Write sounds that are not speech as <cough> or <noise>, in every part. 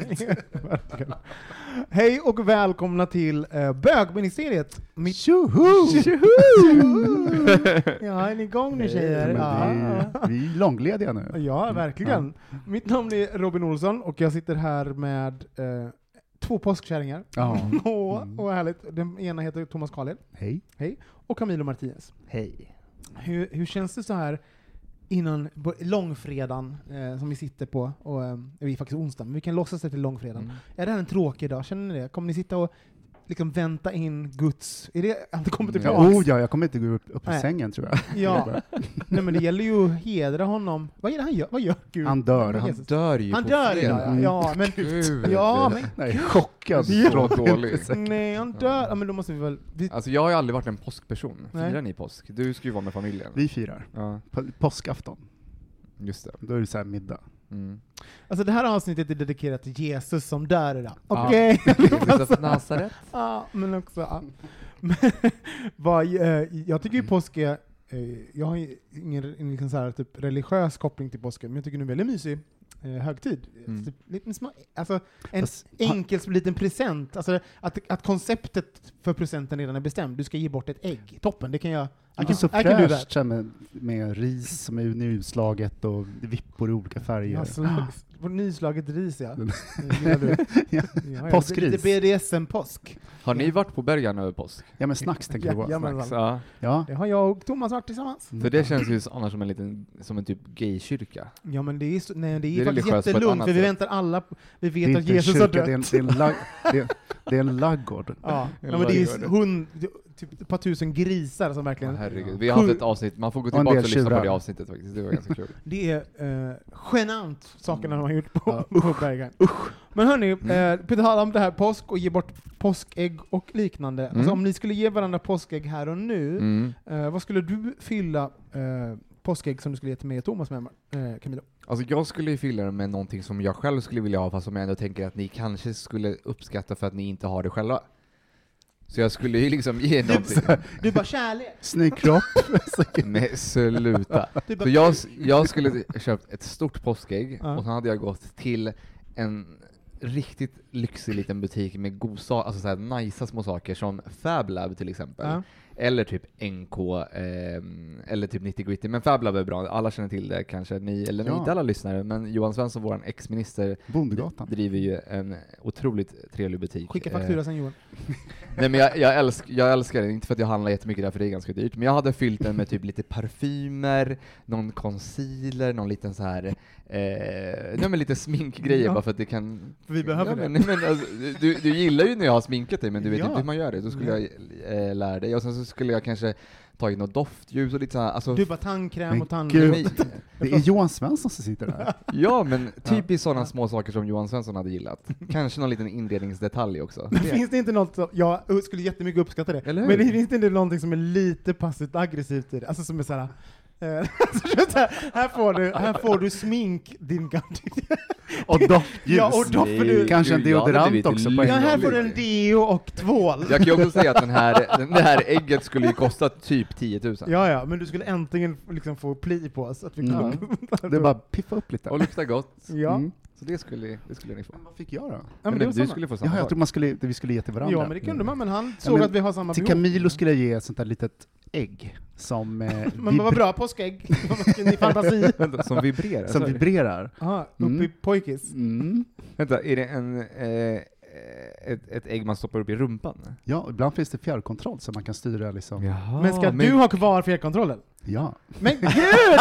<laughs> Hej och välkomna till uh, bögministeriet. Mitt... Tjoho! <laughs> Ja, är ni igång nu tjejer? Men Ja. vi, vi är långlediga nu. ja, verkligen. Mitt namn är Robin Olsson och jag sitter här med eh, två påskkärringar. Ja. <laughs> Åh, Mm. vad härligt. Den ena heter Thomas Karlhed Hej. och Camilo Martinez. Hej. Hur, hur känns det så här innan långfredagen eh, som vi sitter på, och eh, vi är faktiskt onsdag, men vi kan låtsas det till långfredagen. Mm. Är det här en tråkig dag? Känner ni det? Kommer ni sitta och liksom vänta in Guds... Är det att det kommer tillbaka? Oh ja, jag kommer inte gå upp, upp ur Nej. sängen tror jag. <laughs> Ja. <laughs> Nej men det gäller ju att hedra honom. Vad är det han gör? Vad gör Gud? Han dör. Han, Jesus? dör ju Han på dör idag, ja. Mm. ja. Men, Gud. ja, men nej, chockad. Så dålig. nej, han dör. Ja, men då måste vi väl... Vi, Alltså jag har ju aldrig varit en påskperson. Nej. Firar ni påsk? Du ska ju vara med familjen. Vi firar. Ja, På, påskafton. just det. Då är det så här middag. Mm. alltså det här avsnittet är dedikerat till Jesus som dör. Okej? <laughs> Jesus av Nasaret. <laughs> Ja, men också... Ja. Men, <laughs> vad, eh, jag tycker ju påsk är... eh, Jag har ingen ingen liksom så här, typ, religiös koppling till påsken, men jag tycker det är väldigt mysig eh, högtid. Mm. Typ, små, alltså, en Fast, ha- enkel liten present. Alltså, att, att konceptet för presenten redan är bestämt. Du ska ge bort ett ägg. Toppen, det kan jag... Det är så fräscht med, med ris som är nyutslaget och vippor i olika färger. Ja, så, på nyslaget ris ja. Du. <laughs> Ja. Ja, ja. Påskris. Lite BDSM-påsk. Har ni varit på Bergan över påsk? Ja men snacks tänker jag på. Jajamän. Snacks, ja. Ja. Det har jag och Thomas varit tillsammans. För det känns ju annars som en liten, som en typ gaykyrka. Ja men det är, så, nej, det är, Det är faktiskt jättelugnt, för vi väntar alla, på- vi vet att Jesus har kyrka, dött. det är en, det är en, lag, det är, <laughs> det är en laggård. Ja, En ja men det är hund, typ ett par tusen grisar som verkligen... Herregud. Vi har haft ett avsnitt, man får gå Och tillbaka del och lyssna på det avsnittet faktiskt. Det var ganska kul. <laughs> Det är eh, genant, sakerna de har gjort på, Ja, på Bergen. Men hörni, Mm. eh, på tal om det här påsk och ge bort påskägg och liknande. Alltså Mm. om ni skulle ge varandra påskägg här och nu, Mm. eh, vad skulle du fylla eh, påskägg som du skulle ge till mig och Thomas med, eh, Camilo? Alltså jag skulle ju fylla det med någonting som jag själv skulle vilja ha, fast som jag ändå tänker att ni kanske skulle uppskatta för att ni inte har det själva. Så jag skulle ju liksom ge någonting. <laughs> Du bara kärlek! Snygg kropp. <laughs> Men sluta. <laughs> Du bara, Så jag, jag skulle köpt ett stort påskägg, Ja. och så hade jag gått till en riktigt lyxig liten butik med godsa, alltså såhär najsa små saker som Fab Lab till exempel. Ja. Eller typ NK, ehm, eller typ 90 Gritty. Men Fab Lab är bra, alla känner till det kanske, ni, eller Ja. inte alla lyssnare, men Johan Svensson, vår ex-minister, Bondegatan. driver ju en otroligt trevlig butik. Skicka Eh, faktura sen Johan. <laughs> Nej men jag, jag, älsk, jag älskar den, inte för att jag handlar jättemycket där för det är ganska dyrt, men jag hade fyllt den med typ lite parfymer, någon concealer, någon liten så här, eh, nej lite sminkgrejer Ja. bara för att det kan... För vi behöver ja, det. Men, men, alltså, du, du gillar ju när jag har sminkat dig men du vet inte hur man gör det, då skulle jag eh, lära dig. Och sen så skulle jag kanske ta in något doftljus och lite så här, alltså... Du bara tandkräm Men och tand... gud. Nej, Det är Johan Svensson som sitter där. <laughs> ja men typ i sådana små saker som Johan Svensson hade gillat. Kanske någon liten inredningsdetalj också. Men finns det inte något som, jag skulle jättemycket uppskatta det, Eller hur? men det finns det inte någonting som är lite passivt aggressivt i det? Alltså som är såhär, så <laughs> här, här, får du, här får du smink, din gamla... Och doftljus. Ja, och doft för du... Kanske en deodorant också på Ja, en här får du en deo och tvål. Jag kan ju också säga att den här, den- det här ägget skulle ju kosta typ 10 000. Ja, ja, men du skulle äntligen liksom få pli på oss. Att vi Ja. <laughs> Det är bara piffa upp lite. Och luktar gott. Ja. Mm. Så det skulle, det skulle ni få. Vad fick jag då? Ja, men det men var du samma. skulle få samma Ja, jag man skulle, det vi skulle ge till varandra. Ja, men det kunde man, men han Ja, såg men att vi har samma Till behov. Camilo skulle jag ge ett sånt där litet ägg som, eh, <laughs> Men vad bra, påskägg. <laughs> Vilken fantasi. Vänta, <laughs> som vibrerar? som vibrerar. Ja, uppe Mm. i pojkis. Mm. Vänta, är det en, eh, ett, ett ägg man stoppar upp i rumpan? Ja, ibland finns det fjärrkontroll så man kan styra liksom. Ja. Jaha, Men ska du ha kvar fjärrkontrollen? Men gud! <laughs>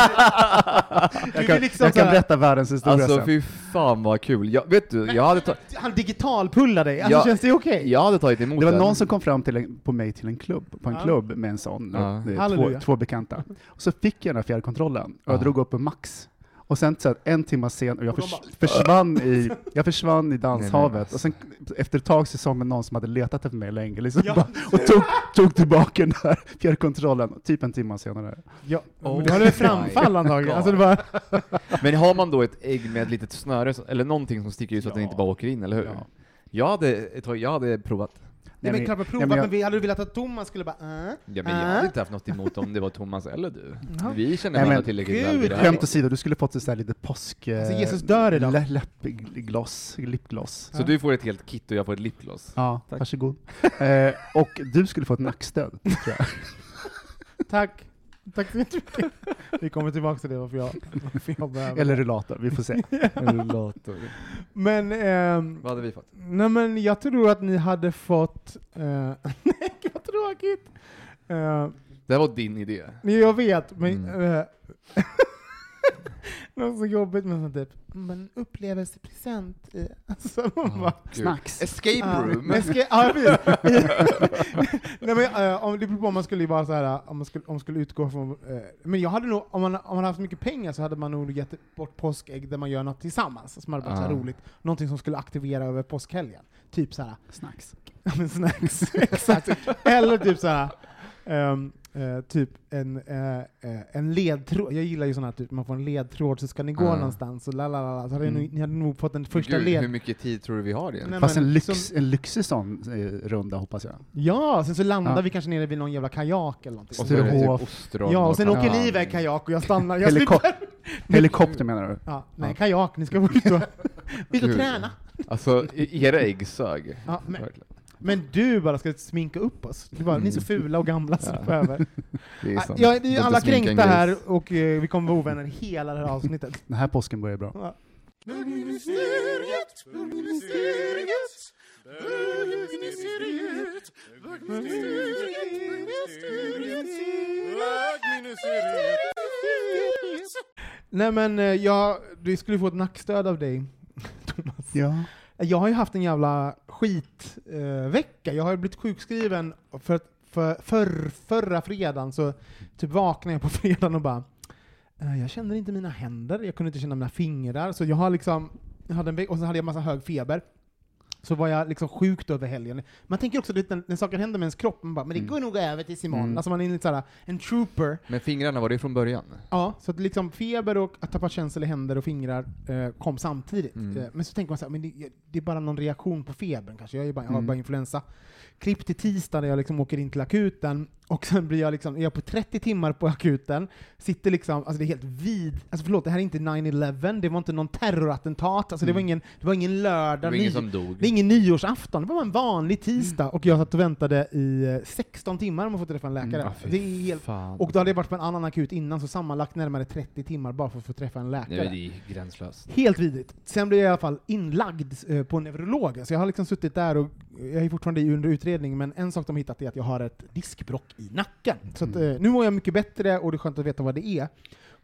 Jag kan, liksom jag så kan här- berätta världens historia Alltså sen. fy fan vad kul. Jag, vet du, jag hade, ta, Han digitalpullar dig, alltså Ja. känns det okej? jag hade tagit emot Det var den. någon som kom fram till en, på mig till en klubb, på en Ja. klubb med en sån, Ja. är två, två bekanta. Och så fick jag den här fjärrkontrollen, och jag Ja. drog upp en max. Och sen så här, en timme sen, och jag förs bara- försvann, i, <laughs> jag försvann i danshavet, Nej, men och sen efter ett tag så såg man någon som hade letat efter mig länge, liksom, Ja. bara, och tog, tog tillbaka den här fjärrkontrollen, typ en timme senare. Ja, Oh hade väl my framfall antagligen? Alltså det var... <laughs> Men har man då ett ägg med ett litet snöre, eller någonting som sticker ut så att den Ja. inte bara åker in, eller hur? Ja. Jag hade, ett jag hade provat. Nej men men- klart man ja, provat, men jag- men vi hade du velat att Thomas skulle bara äh, Ja, men jag äh. hade inte haft något emot om det var Thomas eller du. Jaha. Vi känner varandra tillräckligt väl Skämt åsido, du skulle fått ett så lite påsk... eh, Alltså, Jesus dör idag. lä- Läppgloss, lipgloss. Så du får ett helt kit och jag får ett lipgloss? Ja, Tack. varsågod. eh, och du skulle få ett nackstöd, tror jag. <laughs> Tack. Tack så mycket. <laughs> Vi kommer tillbaka till det, varför jag, varför jag behöver. Eller rullator, vi får se. <laughs> Rullator. Men, ehm, Vad hade vi fått? nej men jag tror att ni hade fått, eh, <laughs> nej vad tråkigt. Eh, Det här var din idé. nej, jag vet, men Mm. eh, <laughs> något så jobbigt med sånt typ, men upplevelsepresent i, <laughs> alltså man bara. Snacks. Escape room! <laughs> men ska, ja, precis. Nej, men, eh, om det beror på om man skulle vara så här, om man skulle, om man skulle utgå från, eh, men jag hade nog, om man, om man haft mycket pengar så hade man nog gett bort påskägg där man gör något tillsammans, som hade varit så Ja. roligt. Någonting som skulle aktivera över påskhelgen. Typ så här, Snacks. snacks, exakt. Eller typ så här, ehm, eh, typ en, eh, eh, en ledtråd, jag gillar ju sådana här, typ, man får en ledtråd så ska ni gå någonstans, och lalala, så hade Mm. ni, ni hade nog fått den första Gud, led... hur mycket tid tror du vi har egentligen? Nej, Fast men en, lyx, som- en lyxig sån eh, runda, hoppas jag. Ja, sen så landar vi kanske nere vid någon jävla kajak eller någonting. Och så är det Sturehof. typ ostron Ja, och sen åker kanin. ni iväg kajak och jag stannar. Jag Heliko- slipper. Helikopter menar du? Ja, nej, Ja. kajak, ni ska ut och, <laughs> ut och träna. Alltså, i- era ägg sög. Ja, men-. Men du bara ska sminka upp oss. Du bara, Ni är så fula och gamla så Ja. behöver. <laughs> Det är Ja, sant. ja, det är alla kränkta här och eh, vi kommer vara ovänner hela det här avsnittet. Den här påsken börjar bra. Ja. Nej men eh, jag, du skulle få ett nackstöd av dig, <laughs> Thomas. Ja. Jag har ju haft en jävla skitvecka. Eh, jag har ju blivit sjukskriven för, för, för förra fredagen så typ vaknade jag på <laughs> fredagen och bara eh, jag känner inte mina händer, jag kunde inte känna mina fingrar, så jag har liksom jag hade en och sen hade jag massa hög feber. Så var jag liksom sjukt över helgen. Man tänker också att när, när saker händer med ens kropp, man bara, men det Mm. går nog över tills imorgon. Mm. Alltså man är lite såhär, en trooper. Men fingrarna, var det från början? Ja, så att liksom feber och att tappa känsel i händer och fingrar eh, kom samtidigt. Mm. Eh, men så tänker man så här, men det, det är bara någon reaktion på febern kanske, jag, är bara, jag har Mm. bara influensa. Klipp till tisdag när jag liksom åker in till akuten, och sen blir jag liksom, är jag på 30 timmar på akuten, sitter liksom, alltså det är helt vid, alltså förlåt, det här är inte 9-11, det var inte någon terrorattentat, alltså det, var Mm. ingen, det var ingen Det lördag, var ingen som dog? det är ingen nyårsafton, det var en vanlig tisdag, och jag satt och väntade i eh, 16 timmar om att få träffa en läkare. Mm, Ah, fy det är helt fan. och då hade jag varit på en annan akut innan, så sammanlagt närmare 30 timmar bara för att få träffa en läkare. Nej, det är gränslöst. Helt vidrigt. Sen blev jag i alla fall inlagd eh, på en neurolog, så jag har liksom suttit där och jag är fortfarande under utredning, men en sak de hittat är att jag har ett diskbrock i nacken. Så att, Mm. eh, nu mår jag mycket bättre och det är skönt att veta vad det är.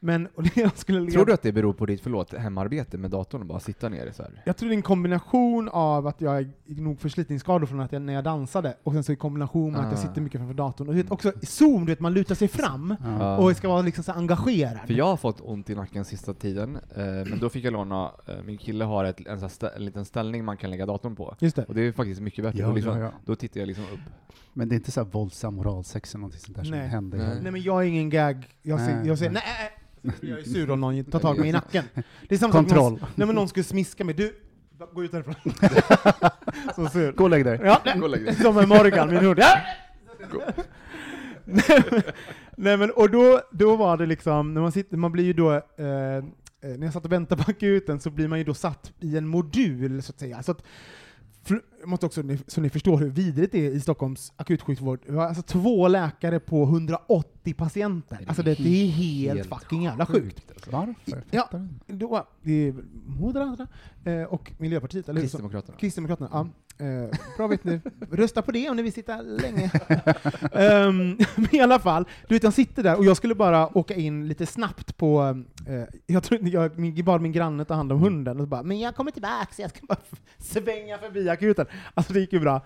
Men jag skulle leda, Tror du att det beror på ditt, förlåt, hemarbete med datorn och bara sitta ner så här? Jag tror det är en kombination av att jag är nog förslitningsskador från att jag, när jag dansade, och sen så i kombination med att jag Ah. sitter mycket framför datorn. Och du vet, också i Zoom, du vet, man lutar sig fram Ja. och ska vara liksom så engagerad. För jag har fått ont i nacken sista tiden, eh, men då fick jag låna, eh, min kille har ett, en, stä, en liten ställning man kan lägga datorn på. Just det. Och det är faktiskt mycket bättre. Ja, liksom, ja, ja. Då tittar jag liksom upp. Men det är inte så här våldsam moralsex eller någonting sånt där som Nej. händer. Nej. Nej men jag är ingen gag, jag säger, Nej, jag säger nej. Jag är sur om någon tar tag i mig i nacken. Det är samma sak Kontroll. nej, men någon skulle smiska mig, du, gå ut härifrån. <laughs> Så sur. Gå och lägg dig. Ja, som en Morgan, min hund. Ja! <laughs> Nej, men- och då, då var det liksom, när man sitter, man blir ju då, eh, eh, när jag satt och väntade på akuten så blir man ju då satt i en modul, så att säga. Så att, måste också, så ni förstår hur vidrigt det är i Stockholms akutsjukvård. Vi har alltså två läkare på 180 patienter. Alltså det, det är helt, fucking jävla sjukt. alltså. Varför? Ja. Då, det är Moderaterna eh, och Miljöpartiet, eller Kristdemokraterna. Kristdemokraterna, ja. Eh, bra vet ni. Rösta på det om ni vill sitta länge. <laughs> Men i alla fall, du vet jag sitter där och jag skulle bara åka in lite snabbt på, eh, jag, tror, jag min, bad min granne ta hand om hunden och så bara, men jag kommer tillbaka så jag ska bara svänga förbi akuten. <laughs> Alltså det gick ju bra.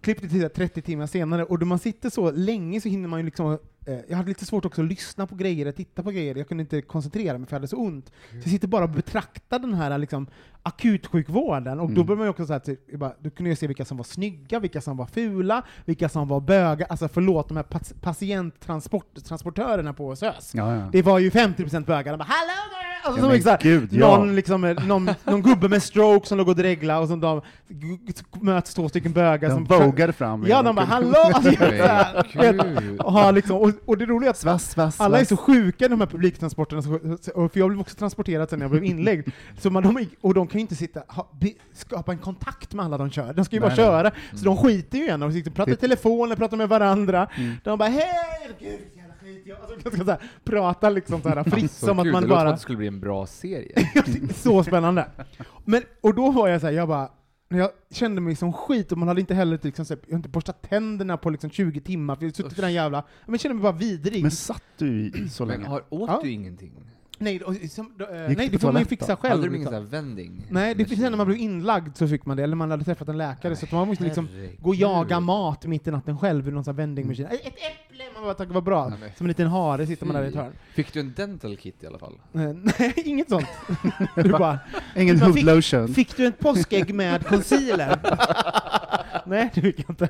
Klippte till 30 timmar senare, och då man sitter så länge så hinner man ju liksom eh, jag hade lite svårt också att lyssna på grejer, att titta på grejer, jag kunde inte koncentrera mig för jag hade så ont. Så jag sitter bara och betraktar den här liksom, akutsjukvården, och då Mm. börjar man ju också så här, typ, bara, då kunde jag se vilka som var snygga, vilka som var fula, vilka som var böga, alltså förlåt, de här patienttransportörerna på SÖS. Ja, ja. Det var ju 50% bögar, de bara 'Hello there!' Alltså, Ja, som här, gud, ja. någon, liksom, eh, någon, någon gubbe med stroke som låg och dreglade, och så de, möts två stycken bögar De som... vågade fram. Ja, de bara 'Hallå!' <laughs> Alltså, och, har liksom, och, och det roliga är att Svass, svass, alla är så sjuka i de här publiktransporterna, för jag blev också transporterad sen när jag blev inlägg, så man, de, och de kan ju inte sitta, ha, be, skapa en kontakt med alla de kör, de ska ju bara nej. köra, så de skiter ju igen och sitter och pratar i telefon, pratar med varandra, Mm. de bara 'Hej! Jag-" Alltså, jag ska så här, prata liksom så här fritt, Så som att man det bara... det skulle bli en bra serie. <laughs> så spännande. Men, och då var jag så här, jag bara, jag kände mig som skit och man hade inte heller liksom, så här, jag inte borstat tänderna på liksom 20 timmar, för jag har suttit i den jävla, men jag kände mig bara vidrig. Men satt du i så Men länge? har, åt Ja. du ingenting? Nej, och, som, då, eh, Gick nej, du det får man ju toalett fixa då? själv. Hade du ingen liksom. sån här vänding? Nej, det finns när man blev inlagd så fick man det, eller man hade träffat en läkare, så att man måste liksom gå och jaga mat mitt i natten själv i någon sån här vending machine. Ett äpple! Man bara tackar vad bra. Nej, men Som en liten hare sitter man där i ett hörn. Fick du en dental kit i alla fall? Eh, <laughs> Nej, inget sånt. <laughs> Du bara, Ingen Man fick-? Fick du ett påskägg med concealer? <laughs> <laughs> Nej, det fick jag inte.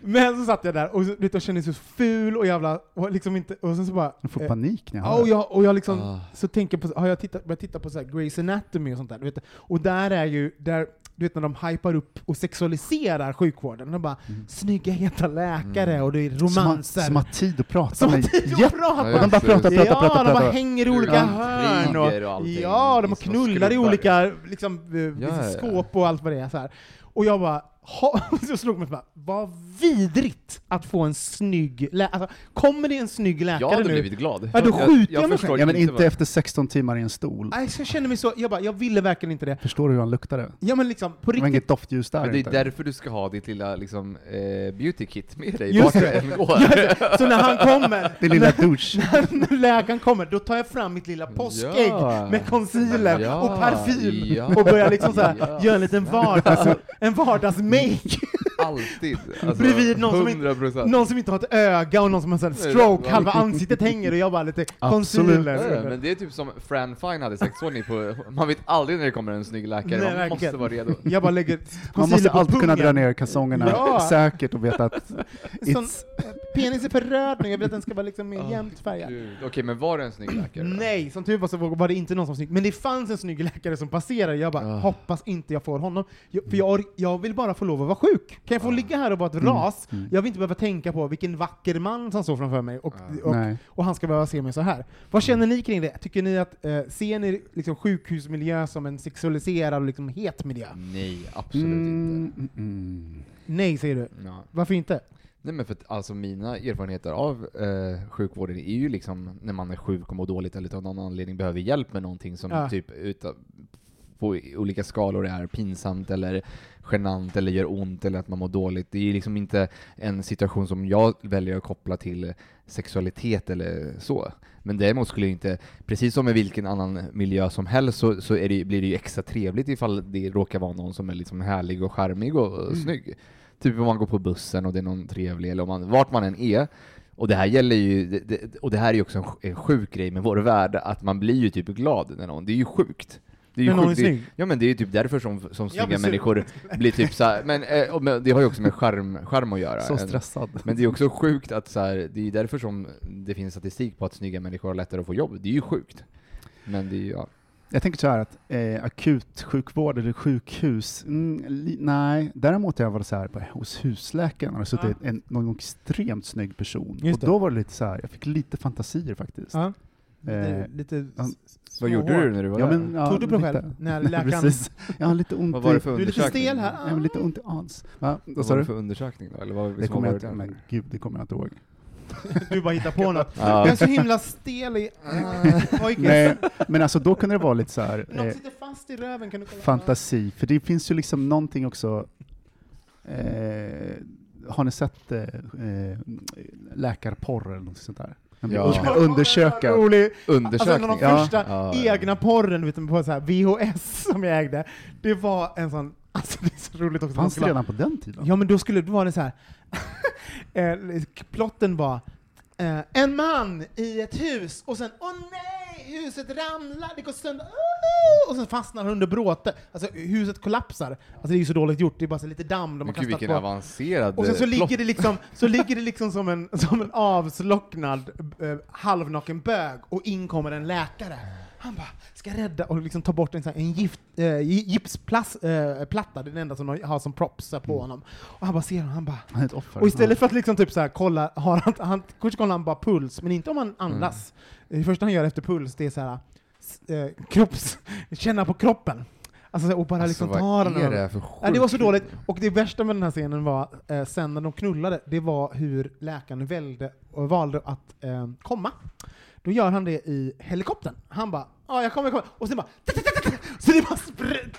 Men så satt jag där och så, vet, du, jag kände mig så ful och jävla, och liksom inte, och sen så bara... Jag får eh, panik när jag Ja, hör och jag, och jag liksom, Ah. så tänker på, har jag tittat, börjat titta på så här Grey's Anatomy och sånt där, du vet, och där är ju, där, du vet när de hypar upp och sexualiserar sjukvården, de bara snygga heta läkare Mm. och det är romanser. som har tid att prata Som har tid att prata! Och de bara pratar, pratar, ja, pratar, de bara hänger i olika Ja, hörn. intriger och Och, ja, de små knullar i olika liksom, eh, Ja, ja, ja. skåp och allt vad det är. Så här. Och jag bara, ha, <laughs> så slog mig bara, vad vidrigt att få en snygg läkare. Alltså, kommer det en snygg Jag läkare hade nu? blivit glad. Ja, då skjuter jag mig förstår själv. Ja men inte vad- efter 16 timmar i en stol. Nej, så jag kände mig så, jag bara, jag ville verkligen inte det. Förstår du hur han luktade? Ja men liksom, på Det var riktigt. inget doftljus där Men det är inte. därför du ska ha ditt lilla liksom, eh, beauty kit med dig Just vart du det. än går. <laughs> Så när han kommer, <laughs> Din lilla douche. när läkaren kommer, då tar jag fram mitt lilla påskägg Ja. med concealer Ja, och parfym ja, och börjar liksom så här, ja. göra en liten vardags, en vardagsmake. <laughs> Alltid. Alltså, Bredvid någon som inte- 100 procent. Någon som inte har ett öga och någon som har en stroke, halva ansiktet hänger och jag bara lite concealer. Ja, men det är typ som Fran Fine hade sexordning på, man vet aldrig när det kommer en snygg läkare, Nej, man måste vara redo. Jag bara lägger Man måste alltid kunna dra ner kalsongerna Ja. säkert och veta att it's... penis är för röd nu, jag vill att den ska vara liksom mer Ah, jämnt färgad. Gud. Okej, men var det en snygg läkare? då? Nej, som tur var så var det inte någon som var snygg. Men det fanns en snygg läkare som passerade, jag bara Ah. hoppas inte jag får honom. Jag, för jag, jag vill bara få lov att vara sjuk. Kan jag få Ah. ligga här och vara ett Mm, ras? mm. Jag vill inte behöva tänka på vilken vacker man som står framför mig, och, Ah. och, Nej. och han ska behöva se mig så här. Vad känner ni kring det? Tycker ni att, eh, ser ni liksom sjukhusmiljö som en sexualiserad och liksom het miljö? Nej, absolut inte. Mm, mm, mm. Nej, säger du. Ja. Varför inte? Nej men för att alltså mina erfarenheter av eh, sjukvården är ju liksom när man är sjuk och mår dåligt eller av någon anledning behöver hjälp med någonting som Ja. typ utav, på i- olika skalor är pinsamt eller genant eller gör ont eller att man mår dåligt. Det är liksom inte en situation som jag väljer att koppla till sexualitet eller så. Men däremot skulle jag inte, precis som med vilken annan miljö som helst, så, så det, blir det ju extra trevligt ifall det råkar vara någon som är liksom härlig och charmig och Mm. snygg. Typ om man går på bussen och det är någon trevlig, eller om man, vart man än är. Och det här gäller ju, det, det, och det här är ju också en, sj- en sjuk grej med vår värld, att man blir ju typ glad när någon, det är ju sjukt. Det är ju sjukt. Det, ja men det är ju typ därför som, som snygga sur. människor blir typ så här, men, eh, och men det har ju också med skärm, skärm att göra. Så En- stressad. men det är också sjukt att så här, det är därför som det finns statistik på att snygga människor har lättare att få jobb. Det är ju sjukt. Men det är ju, ja. Jag tänker så här att eh, akutsjukvård eller sjukhus, mm, li, nej. Däremot har jag varit så här på, hos husläkaren och suttit Ja. en, någon extremt snygg person. Just och det. då var det lite så här, jag fick lite fantasier faktiskt. Ja. Lite, Eh, lite s- Vad gjorde hår. du när du var Ja, där? men, ja, Tog du på dig själv? När <laughs> Nej, läkaren... Precis. Jag har lite ont vad var det i... för Du är lite stel här. Jag har lite ont i ans. Va? Vad Vad sa var det du? för undersökning då? Eller vad, Det kommer jag det inte, men gud, det kommer jag inte ihåg. <laughs> Du bara hittar på något. Ja. Jag är så himla stel i... Pojken. Nej, men alltså då kunde det vara lite så här, Något eh, sitter fast i röven, kan du kolla? fantasi, för det finns ju liksom någonting också, eh, har ni sett eh, eh, läkarporr eller något sånt där? Man Ja. ska undersöka. Rolig. Undersökning? Alltså en av de Ja. första Ja, egna porren vet du, på så här VHS som jag ägde, det var en sån, alltså det är så roligt också. Fanns det redan på den tiden? Ja men då skulle det vara det så här. <laughs> eh, plotten var eh, en man i ett hus och sen åh nej, huset ramlar, det går sönder, oh! och sen fastnar han under bråte. Alltså huset kollapsar. Alltså det är ju så dåligt gjort, det är bara så lite damm de har kastat vilken på. avancerad Och sen så eh, plott. ligger det liksom, så ligger det liksom som en, som en avslocknad eh, halvnaken bög och in kommer en läkare. Han bara ska rädda och liksom ta bort en, sån här, en gift, eh, gipsplatta, eh, den enda som de har som props på Mm. honom. Och han bara ser honom, han bara Han är ett offer. och istället för att liksom typ så här, kolla, har han, han, först kollar han bara puls, men inte om han andas. Det första han gör efter puls, det är så här, eh, kropps, känna på kroppen. Alltså, och bara Alltså, liksom ta den. är det för Ja, det var så dåligt. Och det värsta med den här scenen var, eh, sen när de knullade, det var hur läkaren välde och valde att eh, komma. Då gör han det i helikoptern. Han bara ja, jag kommer, jag kommer. Och sen bara så det bara spr-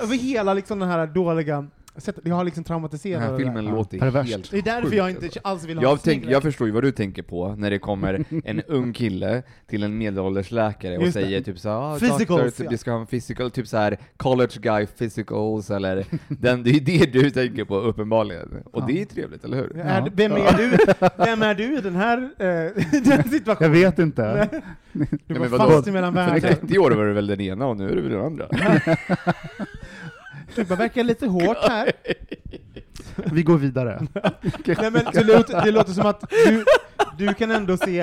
över hela liksom den här dåliga sättet. Jag har liksom Den traumatiserat här det filmen där. låter Perverst. helt Det är därför sjukt, jag alltså. inte alls vill ha Jag, tänk, jag förstår ju vad du tänker på när det kommer en <laughs> ung kille till en medelålders läkare och Just det. säger typ såhär ah, Physicals, doctor, typ, ja. vi ska ha en physical, typ såhär college guy physicals eller <laughs> den, det är det du tänker på uppenbarligen. Och Ja. det är trevligt, eller hur? Är, vem, är du, vem är du i den här eh, <laughs> den Jag situationen? vet inte. Du Ja, var fast emellan För världar. 30 år var du väl den ena och nu är du väl den andra? Det verkar lite hårt här. Vi går vidare. <laughs> Nej, men det, låter, det låter som att du, du kan ändå se,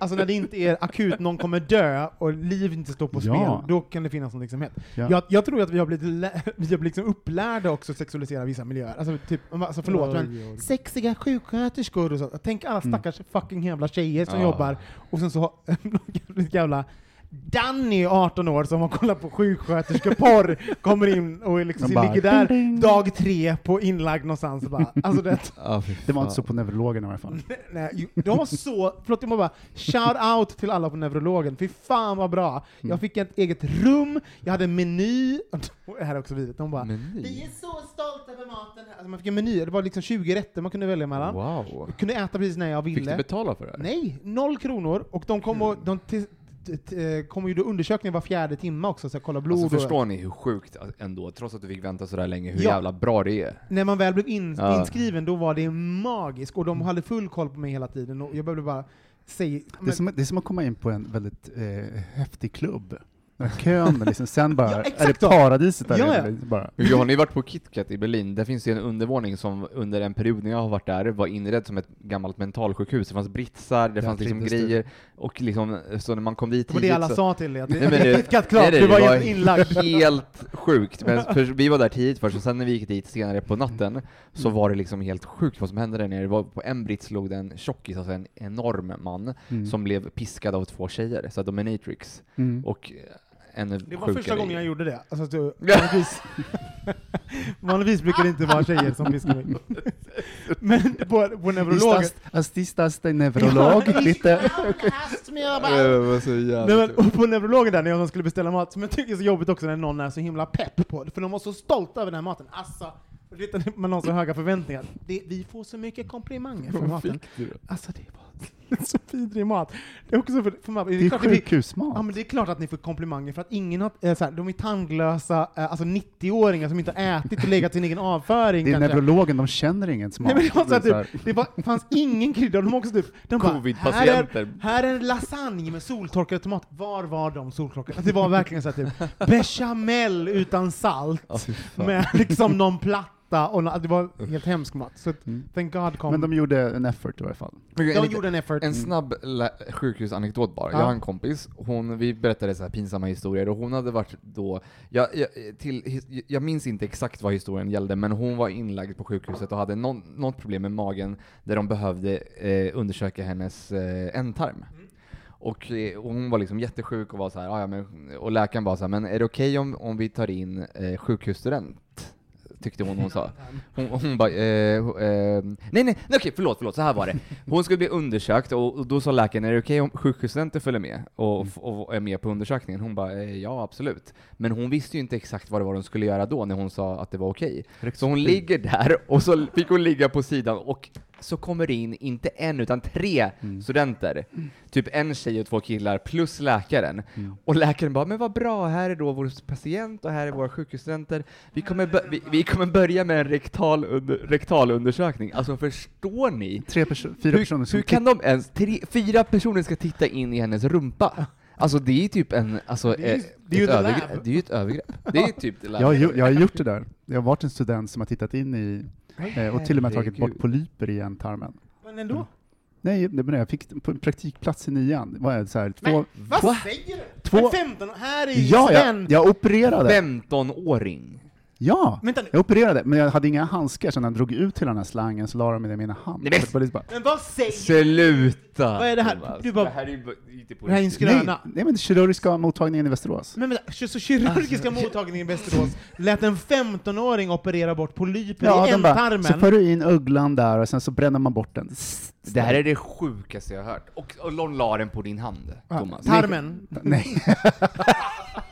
alltså när det inte är akut, någon kommer dö och liv inte står på spel, Ja. då kan det finnas något som heter. Ja. Jag, jag tror att vi har blivit, lä- vi har blivit liksom upplärda också att sexualisera vissa miljöer. Alltså, typ, alltså förlåt, men sexiga sjuksköterskor och så. Tänk alla Mm. stackars fucking jävla tjejer som Ja. jobbar, och sen så har <laughs> någon jävla Danny, 18 år, som har kollat på sjuksköterskeporr, <laughs> kommer in och liksom bara, ligger där ding, ding. dag tre på inlagd någonstans. och Bara, alltså det, Ja, fy Det var inte så på neurologen i alla fall. Nej, de var så, förlåt jag måste bara, shout out till alla på neurologen, fy fan vad bra! Jag fick ett eget rum, jag hade en meny, <laughs> det här är också vidrigt, de bara Vi Meny? är så stolta över maten här. Alltså man fick en meny, det var liksom 20 rätter man kunde välja mellan. Wow. Jag kunde äta precis när jag Fick du ville. betala för det här? Nej, noll kronor. Och de kom och, de eh, kom och gjorde undersökningar var fjärde timme också, så jag kollade blod. Alltså och, förstår ni hur sjukt ändå, trots att du fick vänta sådär länge, hur Ja. jävla bra det är? när man väl blev in, Ja. inskriven, då var det magiskt. Och de hade full koll på mig hela tiden, och jag behövde bara säga... Det är, som, det är som att komma in på en väldigt eh, häftig klubb. Kön, liksom, sen bara Ja, är det paradiset där Ja, ja. Bara. Hur har ni varit på KitKat i Berlin? Där finns det ju en undervåning som under en period när jag har varit där var inredd som ett gammalt mentalsjukhus. Det fanns britsar, det Ja, fanns liksom grejer, och liksom, så när man kom dit Det var det tidigt alla så, sa till dig, att Nej, det men är det- KitKat klart, nej, nej, du var det helt <laughs> inlagd. helt sjukt. Men <laughs> för, vi var där tidigt först, och sen när vi gick dit senare på natten, så var det liksom helt sjukt vad som hände där nere. Det var, på en brits låg det en tjockis, alltså en enorm man, Mm. som blev piskad av två tjejer, så dominatrix. Mm. Och ännu Det var första gången jag gjorde det. Alltså, du, <laughs> vanligtvis, <laughs> vanligtvis brukar det inte vara tjejer som piskar mig. <laughs> Men på, på neurologen... Der neurolog? Nej, men, och på neurologen där, när jag skulle beställa mat, som jag tycker är så jobbigt också när någon är så himla pepp på det, för de var så stolta över den här maten. Alltså, man har så höga förväntningar. Det, vi får så mycket komplimanger för maten. Alltså det var <laughs> så vidrig mat. Det är också för, för Det är klart att vi- sjukhusmat. Ja men det är klart att ni får komplimanger för att ingen har, eh, så här, de är tandlösa, eh, alltså 90-åringar som inte har ätit och legat sin egen avföring det är kanske. neurologen, de känner ingen smak. Nej, men det, var så Det är här, så typ, det var, fanns ingen krydda, de också typ, de bara, här är, Covid-patienter. här är en lasagne med soltorkade tomater. Var var de soltorkade? Alltså, det var verkligen så här, typ, bechamel utan salt, fan. med liksom någon platta, och nå- det var helt hemsk mat. Så Mm. thank God kom. Men de gjorde en effort i varje fall. En de liten- gjorde en effort. En snabb lä- sjukhusanekdot bara. Ja. Jag har en kompis, hon, vi berättade så här pinsamma historier och hon hade varit då, jag, jag, till, jag minns inte exakt vad historien gällde, men hon var inlagd på sjukhuset och hade någon, något problem med magen där de behövde eh, undersöka hennes eh, ändtarm. Och eh, hon var liksom jättesjuk och var så här, "Ah, ja, men, och läkaren var så här, men är det okej om, om vi tar in eh, sjukhusstudent? Tyckte hon hon sa. Hon, hon bara, eh, eh, nej nej, nej okej förlåt, förlåt, så här var det. Hon skulle bli undersökt och, och då sa läkaren, är det okej om sjukhusstudenter följer med och, och är med på undersökningen? Hon bara, eh, ja absolut. Men hon visste ju inte exakt vad det var hon skulle göra då när hon sa att det var okej. Så hon ligger där och så fick hon ligga på sidan och så kommer det in, inte en utan tre studenter. Typ en tjej och två killar plus läkaren. Och läkaren bara, men vad bra, här är då vår patient och här är våra sjukhusstudenter. Vi kommer, vi, vi kommer börja med en rektal under, rektalundersökning. Alltså förstår ni? Tre perso- fyra personer Hur, som hur kan de ens, tre, fyra personer ska titta in i hennes rumpa? Alltså det är typ en, alltså, Det är ju- eh, det är ett övergrepp. Det är ju ett övergrepp. Det är typ det Jag har, jag har gjort det där. Jag har varit en student som har tittat in i, eh, och till och med tagit bort polyper i ändtarmen. Men ändå. Nej, det men jag fick på en praktikplats i nian. Det var så här, två, Vad två, säger du? Två- Men 15, här är ju ja, Sven. jag, jag opererade. 15-åring. Ja, Vänta nu. jag opererade, men jag hade inga handskar, så när jag drog ut hela den här slangen så la de den i mina hand. Nej, men- Så det var liksom bara, Men vad säger Sluta! Vad är det här? Thomas. Du bara- det här är ju bara- inte på Det här är en riktigt. skröna. nej, nej, men kirurgiska mottagningen i Västerås. Men vänta, så kirurgiska mottagningen i Västerås lät en 15-åring operera bort polyper Ja, i de bara, så ändtarmen? för du in ugglan där och sen så bränner man bort den. Det här är det sjukaste jag har hört. Och, och de la den på din hand, Ja, Thomas. Tarmen. Nej, <laughs> Du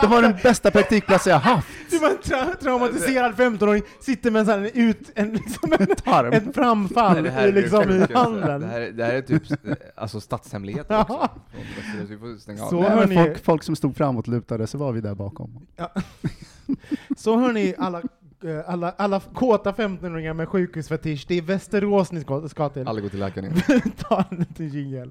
det var den bästa praktikplatsen jag haft. Du var en tra traumatiserad 15-åring, sitter med en sån ut, en, liksom en, Tarm. ett framfall Det här är i, liksom, i handen. Det här, det här är typ eh, alltså statshemligheter Ja. också. Vi får stänga av. Så- Nej, hör men ni- folk, folk som stod framåt lutade, så var vi där bakom. <laughs> Så hörni, alla, eh, alla, alla kåta 15-åringar med sjukhusfetisch, det är Västerås ni ska, ska till. Alla går till läkaren. <laughs> Ta en liten jingel.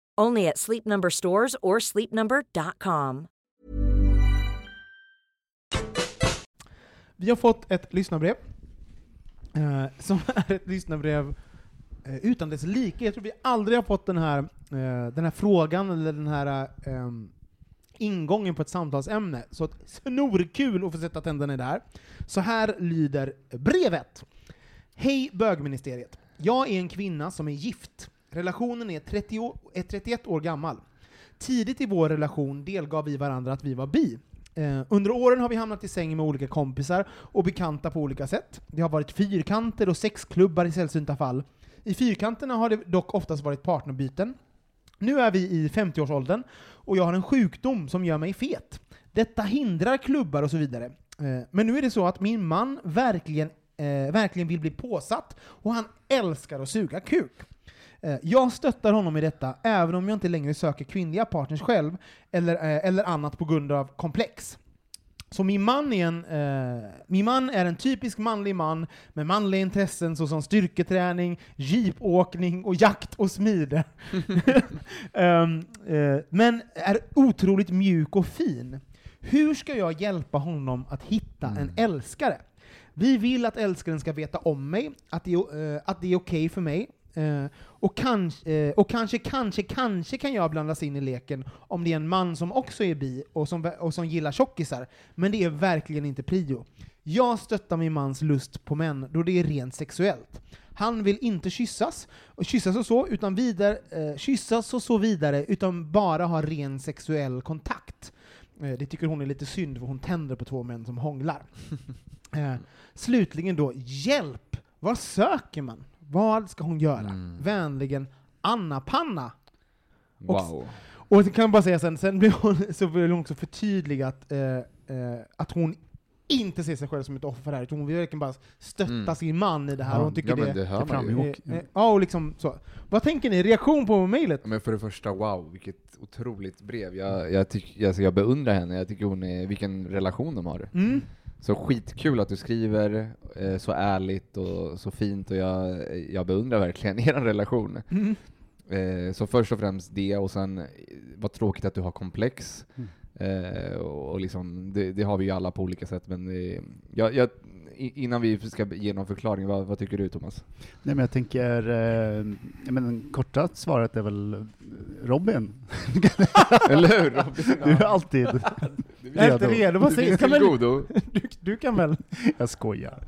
Only at Sleep Number stores or sleepnumber.com. Vi har fått ett lyssnarbrev, eh, som är ett lyssnarbrev eh, utan dess like. Jag tror vi aldrig har fått den här, eh, den här frågan, eller den här eh, ingången på ett samtalsämne. Så att snorkul att få sätta tänderna i det här. Så här lyder brevet. Hej bögministeriet. Jag är en kvinna som är gift. Relationen är, 30 år, är 31 år gammal. tidigt i vår relation delgav vi varandra att vi var bi. Eh, under åren har vi hamnat i säng med olika kompisar och bekanta på olika sätt. Det har varit fyrkanter och sexklubbar i sällsynta fall. I fyrkanterna har det dock oftast varit partnerbyten. Nu är vi i 50-årsåldern och jag har en sjukdom som gör mig fet. Detta hindrar klubbar och så vidare. Eh, Men nu är det så att min man verkligen, eh, verkligen vill bli påsatt och han älskar att suga kuk. Eh, Jag stöttar honom i detta, även om jag inte längre söker kvinnliga partners själv, eller, eh, eller annat på grund av komplex. Så min man, är en, eh, min man är en typisk manlig man med manliga intressen såsom styrketräning, jeepåkning och jakt och smide. <laughs> Ehm, eh, men är otroligt mjuk och fin. Hur ska jag hjälpa honom att hitta en älskare? Vi vill att älskaren ska veta om mig, att det är, eh, att det är okej för mig, eh, och, kanske, eh, och kanske, kanske, kanske kan jag blandas in i leken om det är en man som också är bi och som, och som gillar tjockisar, men det är verkligen inte prio. Jag stöttar min mans lust på män då det är rent sexuellt. Han vill inte kyssas, och kyssas och så, utan vidare, eh, kyssas och så vidare, utan bara ha ren sexuell kontakt. Eh, det tycker hon är lite synd, för hon tänder på två män som hånglar. <laughs> Eh, slutligen då, hjälp! Vad söker man? Vad ska hon göra? Mm. Vänligen, Anna Panna. Och- Wow. Och kan jag bara säga sen, sen blir hon, <laughs> så vill hon också förtydliga att, eh, eh, att hon inte ser sig själv som ett offer här, utan hon vill verkligen bara stötta Mm. sin man i det här. Ja, och hon tycker Ja det, det hör man ju. eh, Ja, och liksom så. Vad tänker ni? Reaktion på mejlet? Ja, Men för det första, wow, vilket otroligt brev. Jag, jag, tyck, alltså jag beundrar henne, jag tycker hon är, vilken relation de har. Mm. Så skitkul att du skriver eh, så ärligt och så fint och jag, jag beundrar verkligen <laughs> er relation. Mm. Eh, så först och främst det och sen eh, vad tråkigt att du har komplex. Mm. Eh, och och liksom, det, det har vi ju alla på olika sätt men det, jag, jag, innan vi ska ge någon förklaring, vad, vad tycker du Thomas? Nej men jag tänker, eh, men korta svaret är väl eh, Robin. <laughs> Eller hur Robin? <laughs> Du är alltid Jag är inte redo, vad Du <laughs> du, du kan väl? Jag skojar.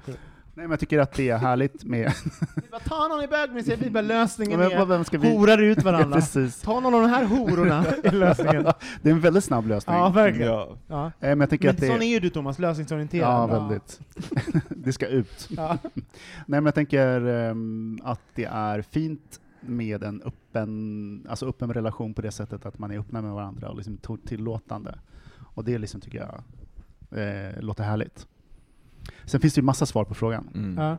Nej men jag tycker att det är härligt med... Vi bara, Ta någon i bögmuseet, vi bara lösningen Men vad- är vem ska vi... horar ut <laughs> Ja, varandra. precis. Ta någon av de här hororna i <laughs> lösningen. Det är en väldigt snabb lösning. Ja, verkligen. Ja. Ja. Eh, Men jag tänker Men att det sån är ju du Thomas, lösningsorienterad. Ja, väldigt. <laughs> det ska ut. Ja. Nej, men jag tänker ehm, att det är fint med en öppen, alltså öppen relation på det sättet att man är öppna med varandra och liksom tillåtande. Och det liksom tycker jag eh, låter härligt. Sen finns det ju massa svar på frågan. Mm. Ja.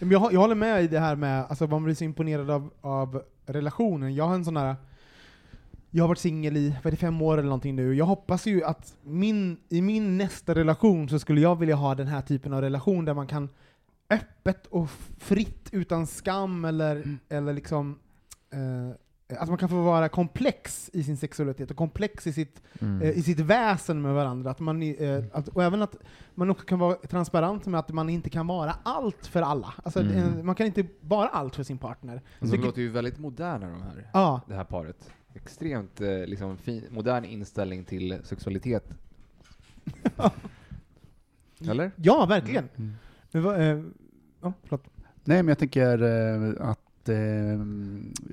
Men jag, jag håller med i det här med, alltså man blir så imponerad av, av relationen. Jag har en sån här, jag har varit singel i, vad är det, fem år eller någonting nu. Jag hoppas ju att min, i min nästa relation så skulle jag vilja ha den här typen av relation där man kan öppet och fritt, utan skam eller, eller liksom eh, att man kan få vara komplex i sin sexualitet och komplex i sitt Mm. eh, i sitt väsen med varandra. Att man, eh, att, och även att man också kan vara transparent med att man inte kan vara allt för alla. Alltså, Mm. eh, man kan inte vara allt för sin partner. Alltså, de låter ju väldigt moderna de här, Ja, det här paret. Extremt eh, liksom, fin, modern inställning till sexualitet. <laughs> Eller? ja verkligen. Mm. Men vad, eh, ja, förlåt. Nej, men jag tänker eh, att... Eh,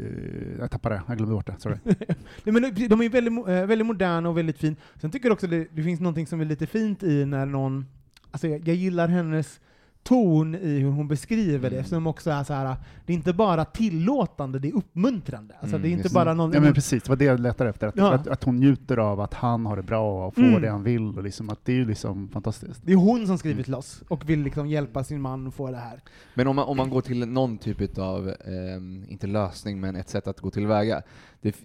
eh jag tappade det, jag glömde bort det. Sorry. <laughs> Nej, men de- är väldigt, eh, väldigt moderna och väldigt fin. Sen tycker jag också det, det finns något som är lite fint i när någon, alltså jag, jag gillar hennes ton i hur hon beskriver det, Mm. eftersom också är så här, det är inte bara tillåtande, det är uppmuntrande. Alltså Mm, det är inte just bara någon... Ja, men precis, det var det jag letade efter. Att, Ja. att, att hon njuter av att han har det bra och får Mm. det han vill. Och liksom, att det är ju liksom fantastiskt. Det är hon som skrivit Mm. till oss och vill liksom hjälpa sin man att få det här. Men om man, om man går till någon typ av, ehm, inte lösning, men ett sätt att gå tillväga. Det,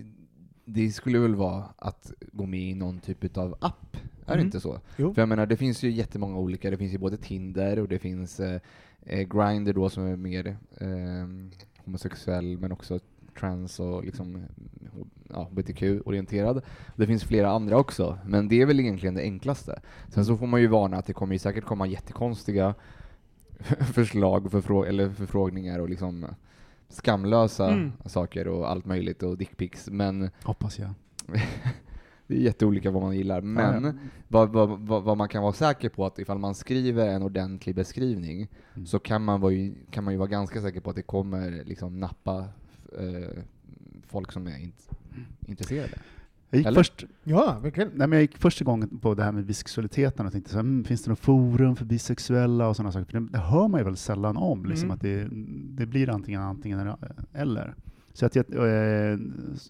det skulle väl vara att gå med i någon typ av app? Är det Mm. inte så? Jo. För jag menar, det finns ju jättemånga olika. Det finns ju både Tinder och det finns eh, eh, Grindr då som är mer ehm, homosexuell men också trans och liksom ja, hbtq-orienterad. Det finns flera andra också, men det är väl egentligen det enklaste. Sen så får man ju varna att det kommer ju säkert komma jättekonstiga <laughs> förslag förfrå- eller förfrågningar och liksom skamlösa Mm. saker och allt möjligt och dickpics, men Hoppas jag. <laughs> det är jätteolika vad man gillar. Men Ja, vad, vad, vad, vad man kan vara säker på att ifall man skriver en ordentlig beskrivning Mm. så kan man, vara ju, kan man ju vara ganska säker på att det kommer liksom nappa eh, folk som är int- intresserade. Jag gick Eller? först, Ja, verkligen. nej, men jag gick första gången på det här med bisexualiteten och tänkte så här, mm, finns det något forum för bisexuella och sådana saker? För det, det hör man ju väldigt sällan om, liksom, Mm. att det, det blir antingen antingen eller. Så att jag, eh,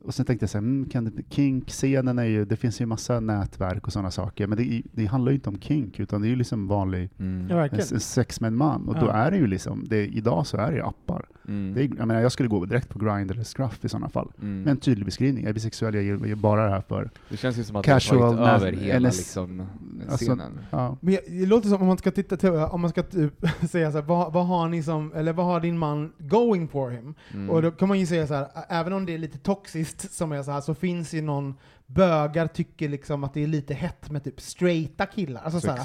och sen tänkte jag så här, mm, kan det, kink-scenen är ju, det finns ju massa nätverk och sådana saker, men det, det handlar ju inte om kink, utan det är ju liksom vanlig Mm. Ja, sex med en man. Och då Ja. är det ju liksom, det, idag så är det ju appar. Mm. Det är, jag, menar, jag skulle gå direkt på Grindr eller Scruff i sådana fall. Mm. Med en tydlig beskrivning, jag är bisexuell, jag gör bara det här för... det känns ju som att Casual det har över hela eller- liksom, alltså, scenen. Ja. Men jag, det låter som om man ska titta till, om man ska typ <laughs> säga så här, vad, vad har ni som, eller vad har din man going for him? Mm. Och då kan man ju säga så här, ä- även om det är lite toxiskt som är så här, så finns ju någon bögar tycker liksom att det är lite hett med typ straighta killar. Alltså så, så här,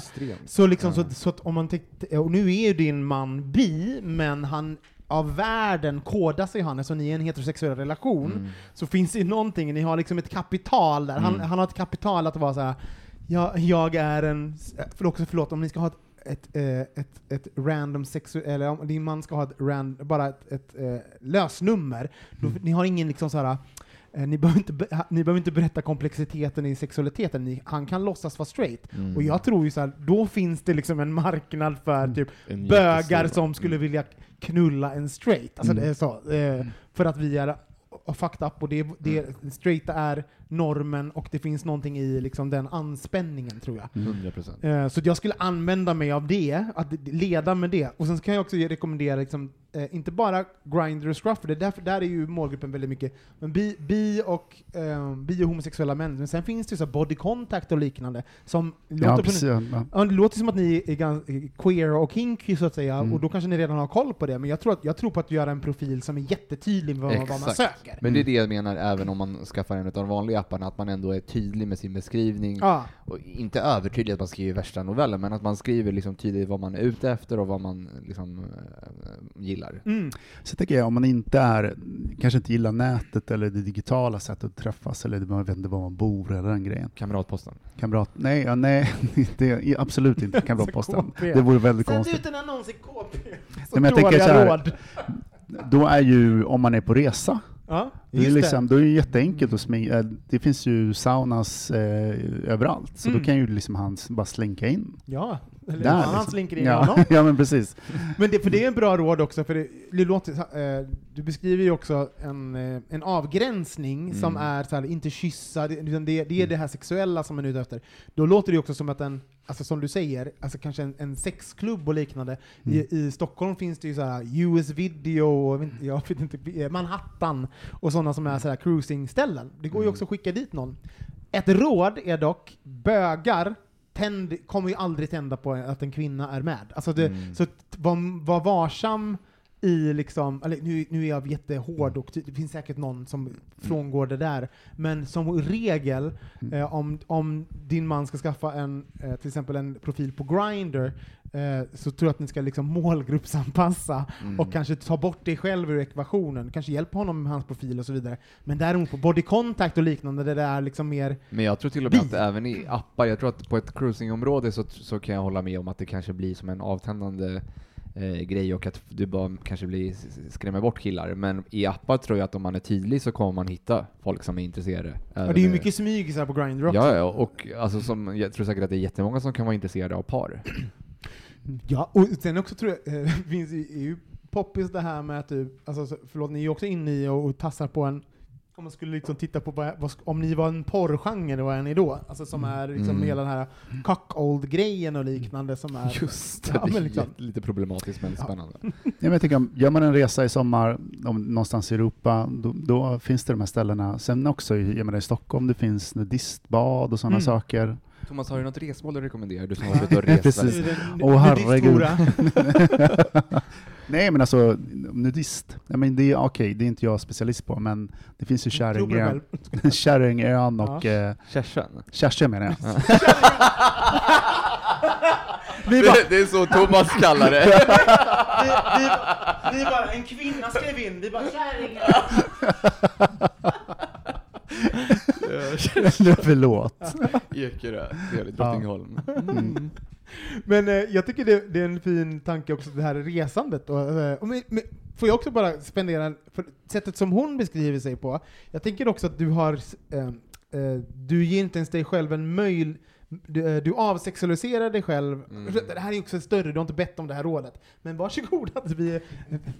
så liksom Ja. så, så att om man tänkte, och nu är ju din man bi, men han av världen kodar sig han, alltså ni är en heterosexuell relation, Mm. så finns det ju någonting, ni har liksom ett kapital där. Han, Mm. han har ett kapital att vara så här. Jag, jag är en, för också förlåt, om ni ska ha ett, ett, eh, ett, ett random sexuellt, eller om din man ska ha ett ran, bara ett, ett eh, lösnummer, då, Mm. ni har ingen liksom så här. eh, Ni behöver, inte, be- ni behöver inte berätta komplexiteten i sexualiteten, ni, han kan låtsas vara straight. Mm. Och jag tror ju så här, då finns det liksom en marknad för Mm. typ En bögar som skulle vilja knulla en straight. Alltså Mm. det är så. Eh, för att vi är fucked up och det, det straighta är normen och det finns någonting i liksom den anspänningen tror jag. Mm. 100 procent. Eh, så jag skulle använda mig av det, att leda med det. Och sen kan jag också rekommendera, liksom, eh, inte bara Grindr och Scruff, för det där, där är ju målgruppen väldigt mycket men bi, bi, och, eh, bi och homosexuella män. Men sen finns det ju så body contact och liknande som Ja, låter på precis. Ja. Ja, det låter som att ni är ganska queer och kinky så att säga, Mm. och då kanske ni redan har koll på det, men jag tror, att, jag tror på att göra en profil som är jättetydlig med vad, vad man söker. Men det är det jag menar även om man skaffar en av de vanliga apparna, att man ändå är tydlig med sin beskrivning. Ja, Och inte övertydlig att man skriver värsta novellen, men att man skriver liksom tydligt vad man är ute efter och vad man liksom eh, gillar. mm. Så tänker jag, om man inte är, kanske inte gillar nätet eller det digitala sättet att träffas, eller man vet inte var man bor eller den grejen. Kamratposten. Kamrat, nej, ja, nej <laughs> det är absolut inte <laughs> kamratposten. Det vore väldigt Sänd konstigt. ut en annons i KP! Så Nej, men jag tänker dåliga så här, råd. Då är ju, om man är på resa, Ja, det är, liksom, då är det jätteenkelt att sminka. Det finns ju saunas eh, överallt, så Mm. då kan ju liksom han bara slinka in. Ja, eller Där, någon annan liksom. slinker in ja. honom. <laughs> ja, men precis. Men det, för det är en bra råd också, för det, det låter, eh, du beskriver ju också en, eh, en avgränsning som Mm. är så här, inte kyssa, det, utan det, det är det här sexuella som man är ute efter. Då låter det också som att en, alltså som du säger, alltså kanske en, en sexklubb och liknande. Mm. I, I Stockholm finns det ju så här US video, och jag vet inte- eh, Manhattan och sådana som är så här cruising-ställen. Det går ju Mm. också att skicka dit någon. Ett råd är dock, bögar tänd, kommer ju aldrig tända på att en kvinna är med. Alltså det, Mm. Så var, var varsam i liksom, eller nu, nu är jag jättehård och det finns säkert någon som frångår det där, men som regel, Mm. eh, om, om din man ska skaffa en, eh, till exempel en profil på Grindr, eh, så tror jag att ni ska liksom målgruppsanpassa Mm. och kanske ta bort dig själv ur ekvationen, kanske hjälpa honom med hans profil och så vidare. Men däremot på body contact och liknande, där det är liksom mer Men jag tror till och med att även i appar, jag tror att på ett cruisingområde så, så kan jag hålla med om att det kanske blir som en avtändande eh, grej och att du bara kanske blir, skrämmer bort killar. Men i appar tror jag att om man är tydlig så kommer man hitta folk som är intresserade. Även det är ju i- mycket smyg så här på Grindr också. Ja, ja, och alltså som, jag tror säkert att det är jättemånga som kan vara intresserade av par. Ja, och sen också tror jag, eh, <laughs> finns ju, är ju poppis det här med att du, alltså så- förlåt, ni är ju också inne i och, och tassar på en, om man skulle liksom titta på vad, vad, om ni var en porrgenre, vad är ni då? Alltså som är liksom Mm. hela den här cuckold-grejen och liknande som är... <laughs> Just det, Ja, det men är liksom. lite problematiskt men Ja. spännande. <laughs> Ja, men jag tänker, gör man en resa i sommar om, någonstans i Europa, då, då finns det de här ställena. Sen också jag menar, i Stockholm, det finns nudistbad och sådana Mm. saker. Thomas, har du något resmål du rekommenderar? Du som har varit ute och <laughs> rest Precis. Åh, herregud. <laughs> Nej men alltså, nudist, jag men det är okej, det är inte jag specialist på, men det finns ju Kärringön. <laughs> Kärringön och eh, Kärsen? Kärsö menar jag. Vi bara, Det, det är så Thomas kallar det. vi, vi, vi bara, en kvinna skrev in, vi bara kärringen. <laughs> Förlåt. Ekerö, trevligt. Drottningholm. Mm. Men eh, jag tycker det, det är en fin tanke också, det här resandet. Och, eh, och men, men, får jag också bara spendera, för sättet som hon beskriver sig på, jag tänker också att du har, eh, eh, du ger inte ens dig själv en möjlighet du, eh, du avsexualiserar dig själv. Mm. Det här är också större, du har inte bett om det här rådet. Men varsågod att vi är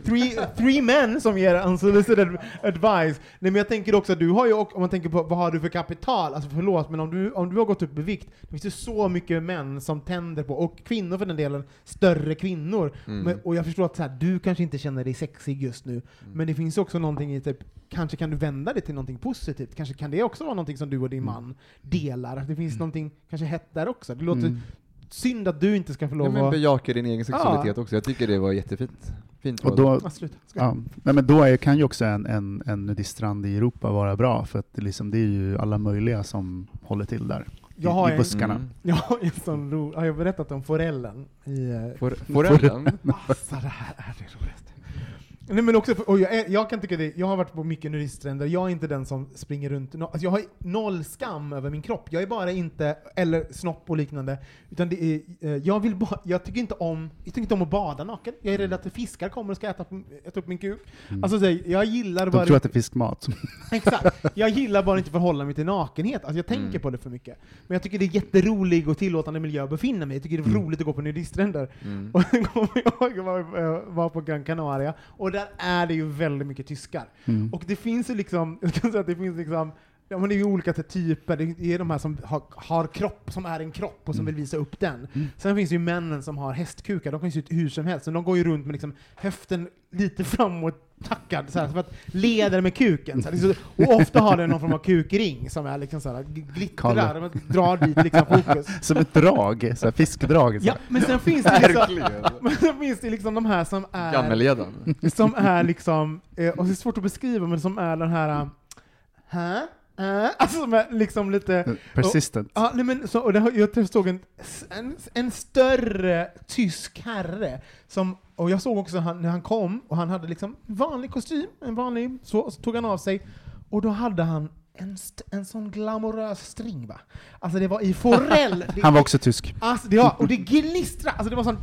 three, three men som ger unsolicited advice. Nej men jag tänker också, du har ju, också- om man tänker på vad har du för kapital, alltså förlåt, men om du, om du har gått upp i vikt, det finns ju så mycket män som tänder på, och kvinnor för den delen, större kvinnor. Mm. Men, och jag förstår att så här, du kanske inte känner dig sexig just nu, men det finns också någonting i typ, kanske kan du vända det till någonting positivt, kanske kan det också vara någonting som du och din man delar, att det finns någonting kanske hett där också. Det låter Mm. synd att du inte ska få Ja, lov men att... bejaka din egen sexualitet också. Jag tycker det var jättefint. Fint Och då, Ah, ja, nej, men då är, kan ju också en, en, en nudiststrand i Europa vara bra, för att det, liksom, det är ju alla möjliga som håller till där. Jag har I, i en- buskarna. Mm. <laughs> Jag har en sån ro... Har jag berättat om forellen? I, For, forellen? Alltså det här är det roligaste. Nej, men också, för, jag, är, jag kan tycka det, jag har varit på mycket nudiststränder, jag är inte den som springer runt, no, alltså jag har noll skam över min kropp, jag är bara inte, eller snopp och liknande, utan det är, eh, jag vill bara, jag tycker inte om, jag tycker inte om att bada naken, jag är rädd att fiskar kommer och ska äta, äta upp min kuk. Alltså så, här, jag gillar De bara tror att det är fiskmat. <laughs> Exakt. Jag gillar bara inte förhålla mig till nakenhet. Alltså jag tänker Mm. på det för mycket. Men jag tycker det är jätterolig och tillåtande miljö att befinna mig. Jag tycker det är roligt att gå på nudiststränder. Mm. <laughs> Och sen kommer jag ihåg, jag var, jag var på Gran Canaria, och där är det ju väldigt mycket tyskar. Mm. Och det finns ju liksom, jag kan säga att det finns liksom Ja, men det är ju olika typer, det är de här som har, har kropp, som är en kropp och som vill visa upp den. Sen finns det ju männen som har hästkukar, de kan ju se ut hur som helst, men de går ju runt med liksom höften lite framåt tackad, så här, för att leder med kuken. Så här, liksom, och ofta har den någon form av kukring som är liksom så här, glittrar, och drar dit liksom fokus. <laughs> Som ett drag, så här fiskdrag. Så Ja, men sen finns det liksom, <laughs> men sen finns det liksom de här som är Gammelledan. som är liksom, eh, och det är svårt att beskriva, men som är den här, äh, hä? Äh? Alltså som är liksom lite, Persistent. ja, nej men så, och det, jag såg en, en, en större tysk herre, som, och jag såg också han, när han kom, och han hade liksom vanlig kostym, en vanlig, så, så tog han av sig, och då hade han en, en sån glamorös string va? Alltså det var i forell. <laughs> Han var också tysk. Alltså, det var, och det gnistrade, alltså det var sån...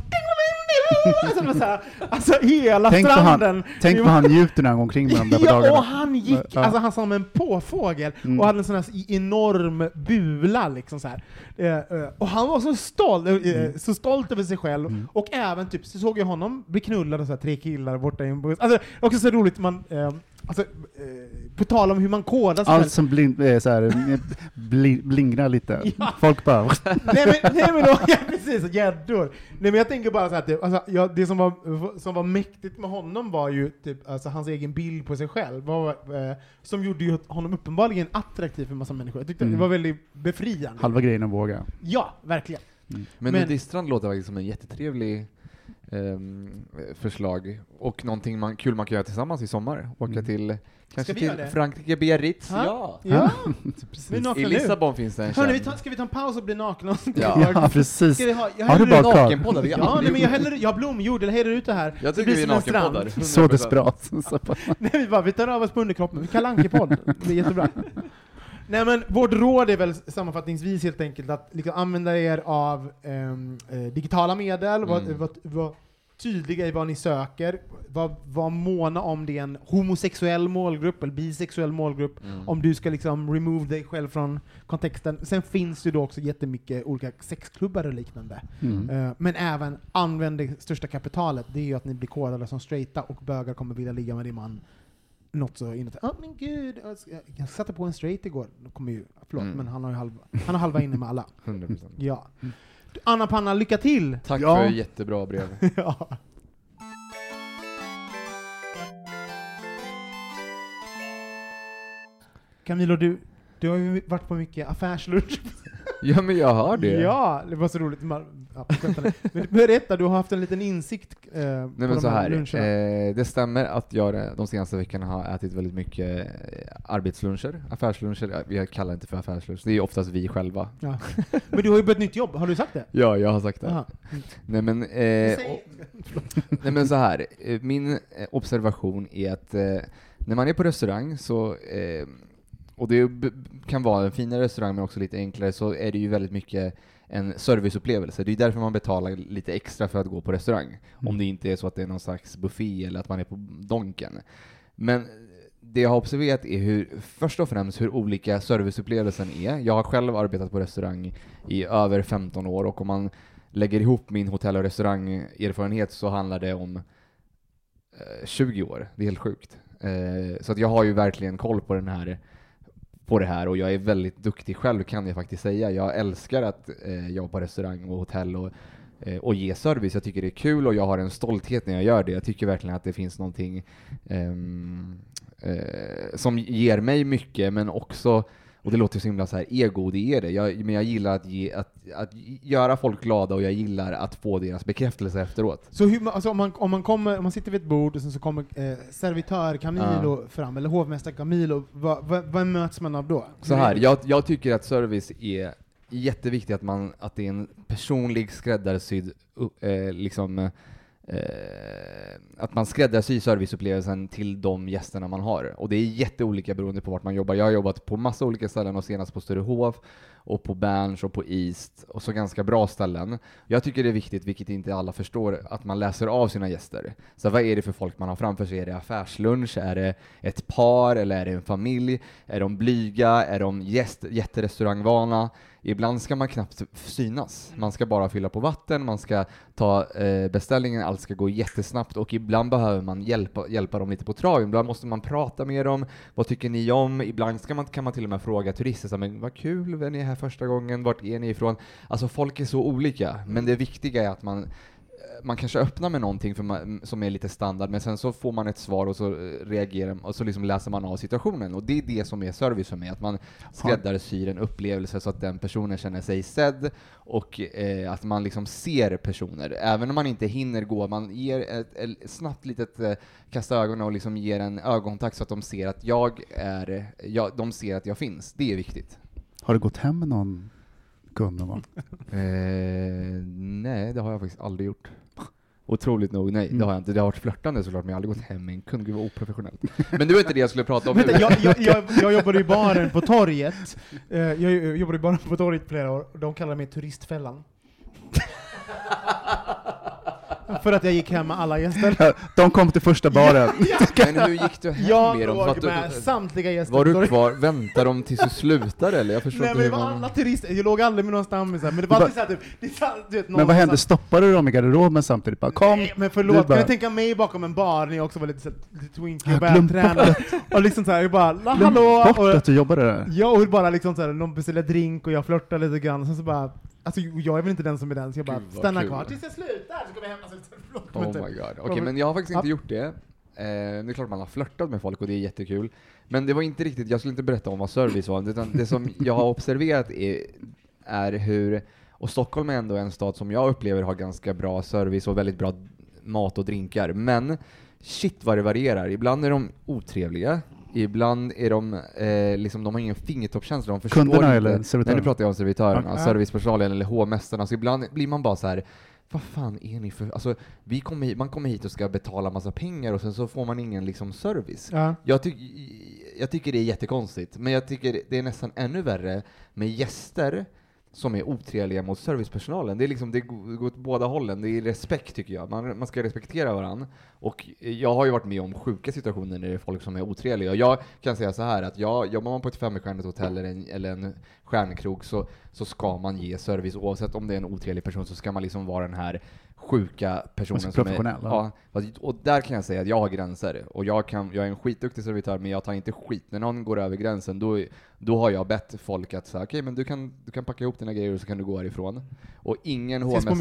Alltså, det var så här, alltså hela Tänk vad han, stranden. tänk vad han njuter när han går omkring med dem där på <laughs> Ja, dagarna. och han gick, alltså han som en påfågel, Mm. och hade en sån här enorm bula liksom så här. Eh, eh, Och han var så stolt, eh, Mm. så stolt över sig själv, och även typ, så såg jag honom bli knullad av så här, tre killar borta i en buss. Alltså, också så roligt, man, alltså, eh, på tal om hur man kodar. Allt som blind, eh, så här, bli, blingrar lite. <laughs> Ja. Folk bara... <laughs> nej men, nej men då, <laughs> ja, precis, gäddor. Nej men jag tänker bara så här, typ, alltså, ja, det som var, som var mäktigt med honom var ju typ, alltså, hans egen bild på sig själv, var, eh, som gjorde ju honom uppenbarligen attraktiv för en massa människor. Jag tyckte Mm. det var väldigt befriande. Halva grejen att våga. Ja, verkligen. Men, Men- Nudiststrand låter faktiskt som en jättetrevlig förslag och någonting man, kul man kan göra tillsammans i sommar. Åka Mm. till kanske till det? Frankrike, Biarritz. Ha? Ja. Ja. Är <laughs> I nu. Lissabon finns det en Hörni, vi ska vi ta en paus och bli nakna? Ja. <laughs> Ja, precis. Ska vi ha, jag Har du bara ut- kvar? Nakenpodd har vi Ja, nej, men jag, <laughs> häller, jag har blomjord, eller häller ut det här. Jag Det tycker blir vi är nakenpoddar. Så 100%. desperat. Nej, vi, bara, vi tar av oss på underkroppen, vi kallar podd Det blir jättebra. Nej men vårt råd är väl sammanfattningsvis helt enkelt att liksom använda er av ehm, eh, digitala medel, var, Mm. var, var tydliga i vad ni söker, var, var måna om det är en homosexuell målgrupp eller bisexuell målgrupp, Mm. om du ska liksom remove dig själv från kontexten. Sen finns det ju då också jättemycket olika sexklubbar och liknande. Mm. Eh, Men även använd det största kapitalet, det är ju att ni blir kodade som straighta och bögar kommer vilja ligga med din man något så inåt. Ja men gud, jag satte på en straight igår. Kommer ju, förlåt, Mm. men han har ju halva, han har halva inne med alla. <laughs> 100%. Ja. Anna Panna, lycka till! Tack Ja. för jättebra brev. <laughs> ja. Camilo, du, du har ju varit på mycket affärslunch. <laughs> Ja men jag hör det. Ja, det var så roligt. Man, ja, men berätta, du har haft en liten insikt eh, Nej på men de så här eh, det stämmer att jag de senaste veckorna har ätit väldigt mycket eh, arbetsluncher, affärsluncher, vi kallar det inte för affärslunch, det är ju oftast vi själva. Ja. Men du har ju börjat nytt jobb, har du sagt det? Ja, jag har sagt det. Aha. Nej men, eh, nej men så här, eh, min eh, observation är att eh, när man är på restaurang så, eh, och det kan vara en finare restaurang men också lite enklare, så är det ju väldigt mycket en serviceupplevelse. Det är därför man betalar lite extra för att gå på restaurang. Om det inte är så att det är någon slags buffé eller att man är på Donken. Men det jag har observerat är hur, först och främst hur olika serviceupplevelsen är. Jag har själv arbetat på restaurang i över 15 år och om man lägger ihop min hotell och restaurangerfarenhet så handlar det om eh, 20 år. Det är helt sjukt. Eh, så att jag har ju verkligen koll på den här på det här och jag är väldigt duktig själv kan jag faktiskt säga. Jag älskar att eh, jobba på restaurang och hotell och, eh, och ge service. Jag tycker det är kul och jag har en stolthet när jag gör det. Jag tycker verkligen att det finns någonting ehm, eh, som ger mig mycket men också och det låter så himla så här ego, det är det. Jag, men jag gillar att, ge, att, att göra folk glada och jag gillar att få deras bekräftelse efteråt. Så hur, alltså, om, man, om, man kommer, om man sitter vid ett bord och sen så kommer eh, servitör Camilo fram, eller hovmästare Camilo, vad vad- vad möts man av då? Så här, jag, jag tycker att service är jätteviktigt att, man, att det är en personlig skräddarsydd, uh, eh, liksom, eh, att man skräddarsyr serviceupplevelsen till de gästerna man har. Och det är jätteolika beroende på vart man jobbar. Jag har jobbat på massa olika ställen och senast på Sturehof och på Berns och på East, och så ganska bra ställen. Jag tycker det är viktigt, vilket inte alla förstår, att man läser av sina gäster. Så vad är det för folk man har framför sig? Är det affärslunch? Är det ett par? Eller är det en familj? Är de blyga? Är de gäst, jätterestaurangvana? Ibland ska man knappt synas. Man ska bara fylla på vatten, man ska ta eh, beställningen, allt ska gå jättesnabbt och ibland behöver man hjälpa, hjälpa dem lite på traven. Ibland måste man prata med dem. Vad tycker ni om? Ibland ska man, kan man till och med fråga turister, så här, men vad kul, är ni här första gången? Vart är ni ifrån? Alltså folk är så olika, men det viktiga är att man man kanske öppnar med någonting för man, som är lite standard, men sen så får man ett svar och så eh, reagerar och så liksom läser man av situationen. Och det är det som är service för mig, att man skräddarsyr en upplevelse så att den personen känner sig sedd och eh, att man liksom ser personer. Även om man inte hinner gå, man ger ett, ett snabbt litet eh, kasta ögonen och liksom ger en ögonkontakt så att de ser att jag är, jag, de ser att jag finns. Det är viktigt. Har du gått hem med någon kund någon gång? Eh, nej, det har jag faktiskt aldrig gjort. Otroligt nog, nej, det har jag inte. Det har varit flörtande såklart, men jag har aldrig gått hem med en kund. Gud vad oprofessionellt. <laughs> Men det var inte det jag skulle prata om Vänta, nu. jag, jag, jag, <laughs> jag jobbade i baren på torget, eh, jag jobbade i baren på torget flera år, de kallade mig turistfällan. För att jag gick hem med alla gäster. De kom till första baren. <laughs> Men hur gick du hem Jag med dem? låg att du- med samtliga gäster. Var du kvar, väntade de tills du slutade eller? Jag förstår Nej inte men det var man... alla turister, jag låg aldrig med några stammisar, men det var alltid såhär typ, du vet, någon Men vad hände? Stoppade du dem i garderoben samtidigt? Bara, kom! Nej, men Du förlåt, bara- kan du tänka mig bakom en bar när jag också var lite, så här, lite twinky Jag och har glömt vältränad? Och liksom såhär, jag bara, "La, Glöm hallå! bort Och, att du jobbade där. Ja, och bara liksom såhär, de beställer drink och jag flörtar lite grann, och sen så bara, alltså jag är väl inte den som är den, så jag bara, Gud, vad stanna kul. kvar tills jag slutar, så kommer jag hem, alltså, <laughs> förlåt, Oh typ. my god. Okej, men jag har faktiskt inte gjort det. Eh, det är klart man har flörtat med folk och det är jättekul. Men det var inte riktigt, jag skulle inte berätta om vad service var, utan det som <laughs> jag har observerat är, är hur, och Stockholm är ändå en stad som jag upplever har ganska bra service och väldigt bra mat och drinkar, men shit vad det varierar. Ibland är de otrevliga, ibland är de, eh, liksom, de har ingen fingertoppskänsla, de förstår Kunderna inte. eller Nej, nu pratar jag om servitörerna, Ja. servicepersonalen eller hovmästarna, så ibland blir man bara så här. Vad fan är ni för... Alltså, vi kommer hit, man kommer hit och ska betala massa pengar och sen så får man ingen liksom service. Ja. Jag, tyck, jag tycker det är jättekonstigt, men jag tycker det är nästan ännu värre med gäster som är otrevliga mot servicepersonalen. Det, är liksom, det går åt båda hållen. Det är respekt tycker jag. Man, man ska respektera varandra. Och jag har ju varit med om sjuka situationer när det är folk som är otrevliga. Och jag kan säga så här att jag, jobbar man på ett femstjärnigt hotell eller en, eller en stjärnkrog så, så ska man ge service. Oavsett om det är en otrevlig person så ska man liksom vara den här sjuka personen Alltså som är... professionell, ja. Ja, och där kan jag säga att jag har gränser. Och jag, kan, jag är en skitduktig servitör, men jag tar inte skit. När någon går över gränsen, då, då har jag bett folk att säga okej, men du kan, du kan packa ihop dina grejer och så kan du gå härifrån. Och ingen klockan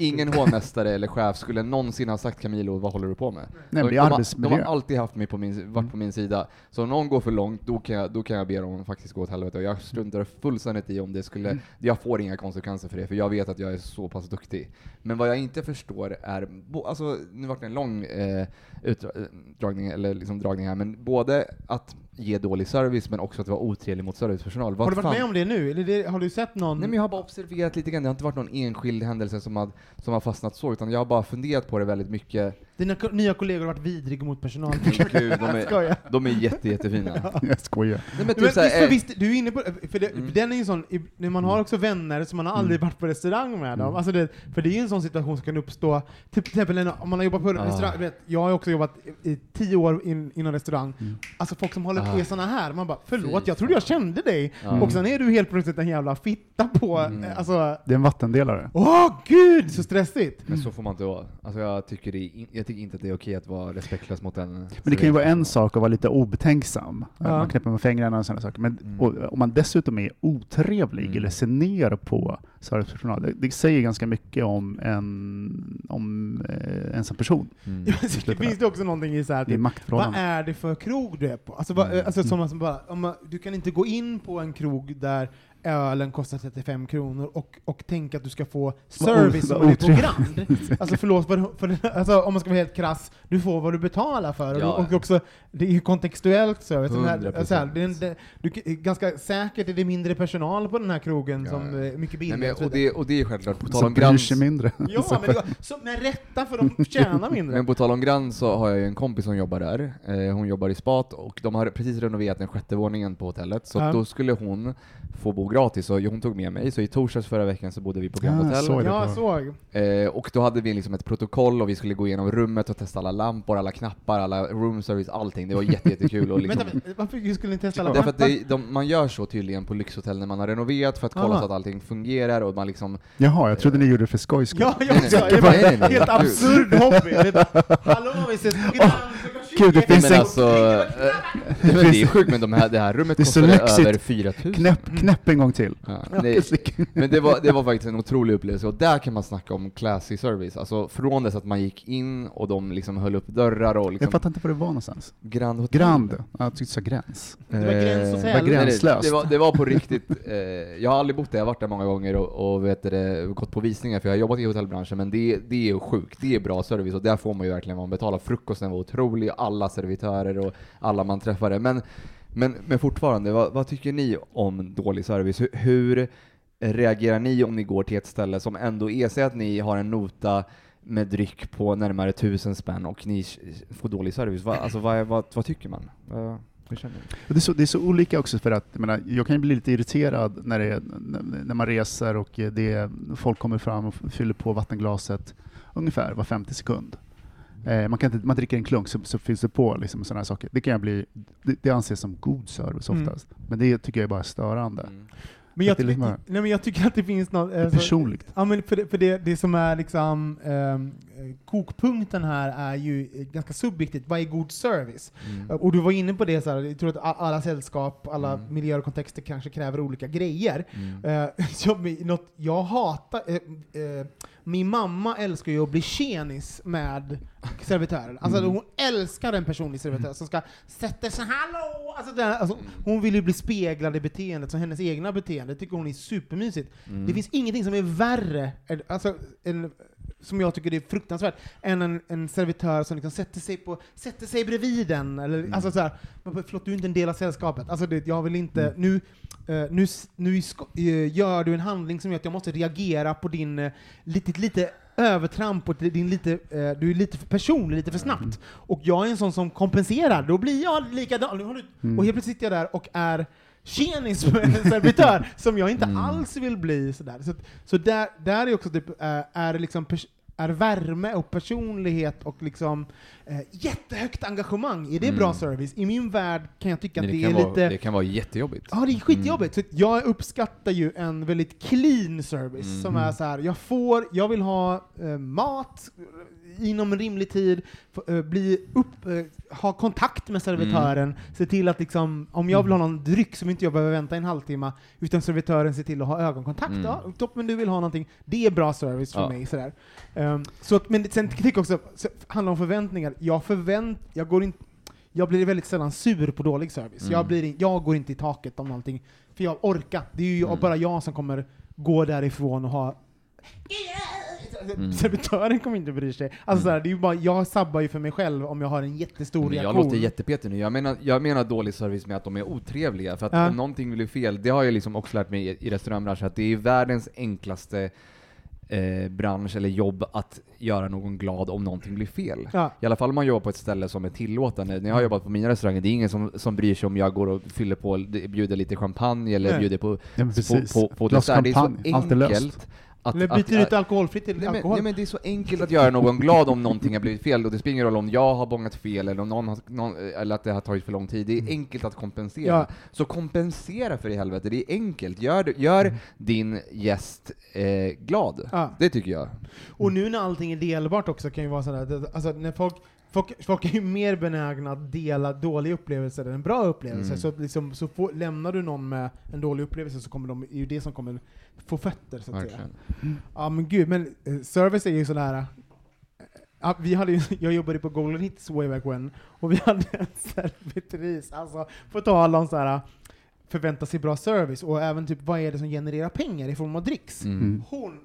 Ingen hovmästare eller chef skulle någonsin ha sagt Camilo, vad håller du på med? Nej, de, de, har, de har alltid haft mig på min, varit på min sida. Så om någon går för långt, då kan jag, då kan jag be dem faktiskt gå åt helvete. Och jag struntar fullständigt i om det skulle, Mm. jag får inga konsekvenser för det, för jag vet att jag är så pass duktig. Men vad jag inte förstår är, bo, alltså nu vart det en lång eh, utdragning, eller liksom dragning här, men både att ge dålig service, men också att vara otrevlig mot servicepersonal. Vad Har du varit fan- med om det nu? Eller det, har du sett någon? Nej men jag har bara observerat lite grann, det har inte varit någon enskild händelse som har, som har fastnat så, utan jag har bara funderat på det väldigt mycket Dina ko- nya kollegor har varit vidriga mot personal. Men <laughs> gud, de är, Skojar. de är jätte, jättefina. <laughs> Jag skojar. Nej, men typ Men så här, visst, eh, visst, du är inne på för, det, Mm. den är ju en sån, i- när man har också vänner som man har aldrig varit på restaurang med dem, Mm. alltså det, för det är ju en sån situation som kan uppstå, typ, till exempel när- om man har jobbat på Ah. restaurang, du vet, jag har ju också jobbat i, i tio år in, inom restaurang, Mm. alltså folk som håller på Ah. är såna här, man bara förlåt, Fy jag trodde jag kände dig, Ja. och sen är du helt plötsligt en jävla fitta på, Mm. eh, alltså, Det är en vattendelare. åh gud så stressigt! Men så får man inte vara. Alltså jag tycker, det är in, jag tycker inte att det är okej att vara respektlös mot en Men det kan ju vara en sak att vara lite obetänksam. Ja. Man knäpper med fingrarna och sådana saker. Men Mm. och, om man dessutom är otrevlig Mm. eller ser ner på servicepersonal, det, det säger ganska mycket om en, om, eh, en som person. Mm. <laughs> det finns det också någonting i så här, Det är typ, vad är det för krog du är på? Alltså, vad, Mm. alltså som man som bara, om man, du kan inte gå in på en krog där ölen kostar 35 kronor och, och tänka att du ska få service Vad som är på. Grand. Alltså förlåt, för, för, alltså, om man ska vara helt krass, du får vad du betalar för. Och, Ja. och också, det är ju kontextuellt service. Här, 100%. så här, det är en, det, du, ganska säkert är det mindre personal på den här krogen Ja, som är mycket Nej, billigare. men, och och, det, och det är självklart, på tal om Grand, sig mindre. <laughs> Ja, men det, så, med rätta för de tjänar <laughs> mindre. men på tal om Grand så har jag ju en kompis som jobbar där. Eh, hon jobbar i spat och de har precis renoverat den sjätte våningen på hotellet, så Ja. då skulle hon få bo gratis och hon tog med mig, så i torsdags förra veckan så bodde vi på Grand Ja, Hotel. så är det. Ja, på- såg. Eh, och då hade vi liksom ett protokoll och vi skulle gå igenom rummet och testa alla lampor, alla knappar, alla room service, allting. Det var jätte, jättekul. Och <laughs> liksom, Vänta, varför skulle ni testa alla Därför att det, de, man gör så tydligen på lyxhotell när man har renoverat för att kolla Aha. så att allting fungerar och man liksom... Jaha, jag trodde ni gjorde det för skojs skull. Ja, jag Nej, också. Det nej, nej. helt absurd hobby. Hallå, vi ses på Grand Gud, det 20. finns en- alltså, eh, men det är sjukt men de här, det här rummet Det är så kostade lyxigt. över 4000. Knäpp, knäpp en gång till. Ja, nej, men det var, det var faktiskt en otrolig upplevelse och där kan man snacka om classy service. Alltså från dess att man gick in och de liksom höll upp dörrar och Jag liksom... fattar inte var det var någonstans. Grand Hotel. Grand. Ja, Jag tyckte du sa gräns. Det var Eh. Det var gränslöst. Det var, det var på riktigt. Eh, jag har aldrig bott där, jag har varit där många gånger och, och vet det, gått på visningar för jag har jobbat i hotellbranschen, men det, det är sjukt. Det är bra service och där får man ju verkligen vad man betalar. Frukosten var otrolig, alla servitörer och alla man träffade. Men, men, men fortfarande, vad, vad tycker ni om dålig service? Hur, hur reagerar ni om ni går till ett ställe som ändå är, säg att ni har en nota med dryck på närmare tusen spänn och ni får dålig service. Vad, alltså, vad, vad, vad tycker man? Hur känner ni? Det, är så, det är så olika också för att jag, menar, jag kan ju bli lite irriterad när, det, är- när man reser och det, folk kommer fram och fyller på vattenglaset ungefär var 50 sekund. Eh, man, kan inte, man dricker en klunk så, så fylls det på liksom, sådana här saker. Det kan jag bli, det, det anses som god service Mm. oftast. Men det tycker jag är bara störande. Mm. Men jag, liksom nej, men jag tycker att det finns något... Alltså- personligt. Ja, men för det, för det, det som är liksom eh, kokpunkten här är ju ganska subjektivt. Vad är god service? Mm. Och du var inne på det, så här, jag tror att alla sällskap, alla Mm. miljöer och kontexter kanske kräver olika grejer. Mm. Eh, <laughs> så, men något jag hatar, eh, eh, min mamma älskar ju att bli tjenis med servitören. Alltså Mm. hon älskar en personlig servitör som ska sätta sig hallå! Alltså, här- alltså, hon vill ju bli speglad i beteendet, så hennes egna beteende tycker hon är supermysigt. Mm. Det finns ingenting som är värre, alltså, än, som jag tycker är fruktansvärt, än en, en servitör som liksom sätter, sig på, sätter sig bredvid en. Eller, Mm. alltså, så här, "Men förlåt, du är inte en del av sällskapet. Alltså, det, jag vill inte, Mm. nu, eh, nu, nu eh, gör du en handling som gör att jag måste reagera på din uh, lite, lite övertramp och din lite, eh, du är lite för personlig, lite för snabbt. Mm. Och jag är en sån som kompenserar, då blir jag likadan. Nu har du- Mm. Och helt plötsligt sitter jag där och är tjenis servitör <laughs> som jag inte Mm. alls vill bli. Sådär. Så, så där, där är också typ, eh, är det liksom pers- är värme och personlighet och liksom eh, jättehögt engagemang, är det bra Mm. service? I min värld kan jag tycka att det, är vara, lite... det kan vara jättejobbigt. Ja, det är skitjobbigt. Så jag uppskattar ju en väldigt clean service Mm. som är så här. jag får, jag vill ha eh, mat inom en rimlig tid, eh, bli upp, eh, ha kontakt med servitören, se till att liksom, om jag vill ha någon dryck som inte jag behöver vänta en halvtimme, utan servitören ser till att ha ögonkontakt. Mm. Ja, toppen, du vill ha någonting. Det är bra service för Ja. mig. Sådär. Um, så, men sen jag också, så, handlar om förväntningar. Jag förvänt, jag går inte jag blir väldigt sällan sur på dålig service. Mm. Jag, blir, in- jag går inte i taket om någonting, för jag orkar. Det är ju Mm. bara jag som kommer gå därifrån och ha Mm. Servitören kommer inte bry sig. Alltså såhär, det är bara, jag sabbar ju för mig själv om jag har en jättestor jag reaktion. låter jättepetig nu. Jag menar, jag menar dålig service med att de är otrevliga. För att Ja. om någonting blir fel, det har jag liksom också lärt mig i, i restaurangbranschen, att det är världens enklaste eh, bransch eller jobb att göra någon glad om någonting blir fel. Ja. I alla fall om man jobbar på ett ställe som är tillåtande. När jag har jobbat på mina restauranger, det är ingen som, som bryr sig om jag går och fyller på, bjuder lite champagne eller Nej. bjuder på, Ja, på, på, på dessert. Det är så champagne, allt är löst. Att, Eller att- byter ut alkoholfritt till Nej men, alkohol. nej men det är så enkelt att göra någon glad om någonting har blivit fel, och det spelar ingen roll om jag har bångat fel eller om någon har, någon, eller att det har tagit för lång tid. Det är enkelt att kompensera. Ja. Så kompensera för i helvete, det är enkelt. Gör, gör din gäst eh, glad. Ja. Det tycker jag. Och nu när allting är delbart också kan ju vara sådär, alltså när folk Folk, folk är ju mer benägna att dela dåliga upplevelser än bra upplevelser. Mm. Så, liksom, så får, lämnar du någon med en dålig upplevelse så kommer de, är ju det som kommer få fötter, så att säga. Ja men gud, men eh, service är ju sådär... eh, Ja, vi hade ju, <laughs> jag jobbade på Golden Hits way back when, och vi hade en <laughs> servitris, alltså på tal om såhär förvänta sig bra service, och även typ vad är det som genererar pengar i form av dricks? Mm. Hon...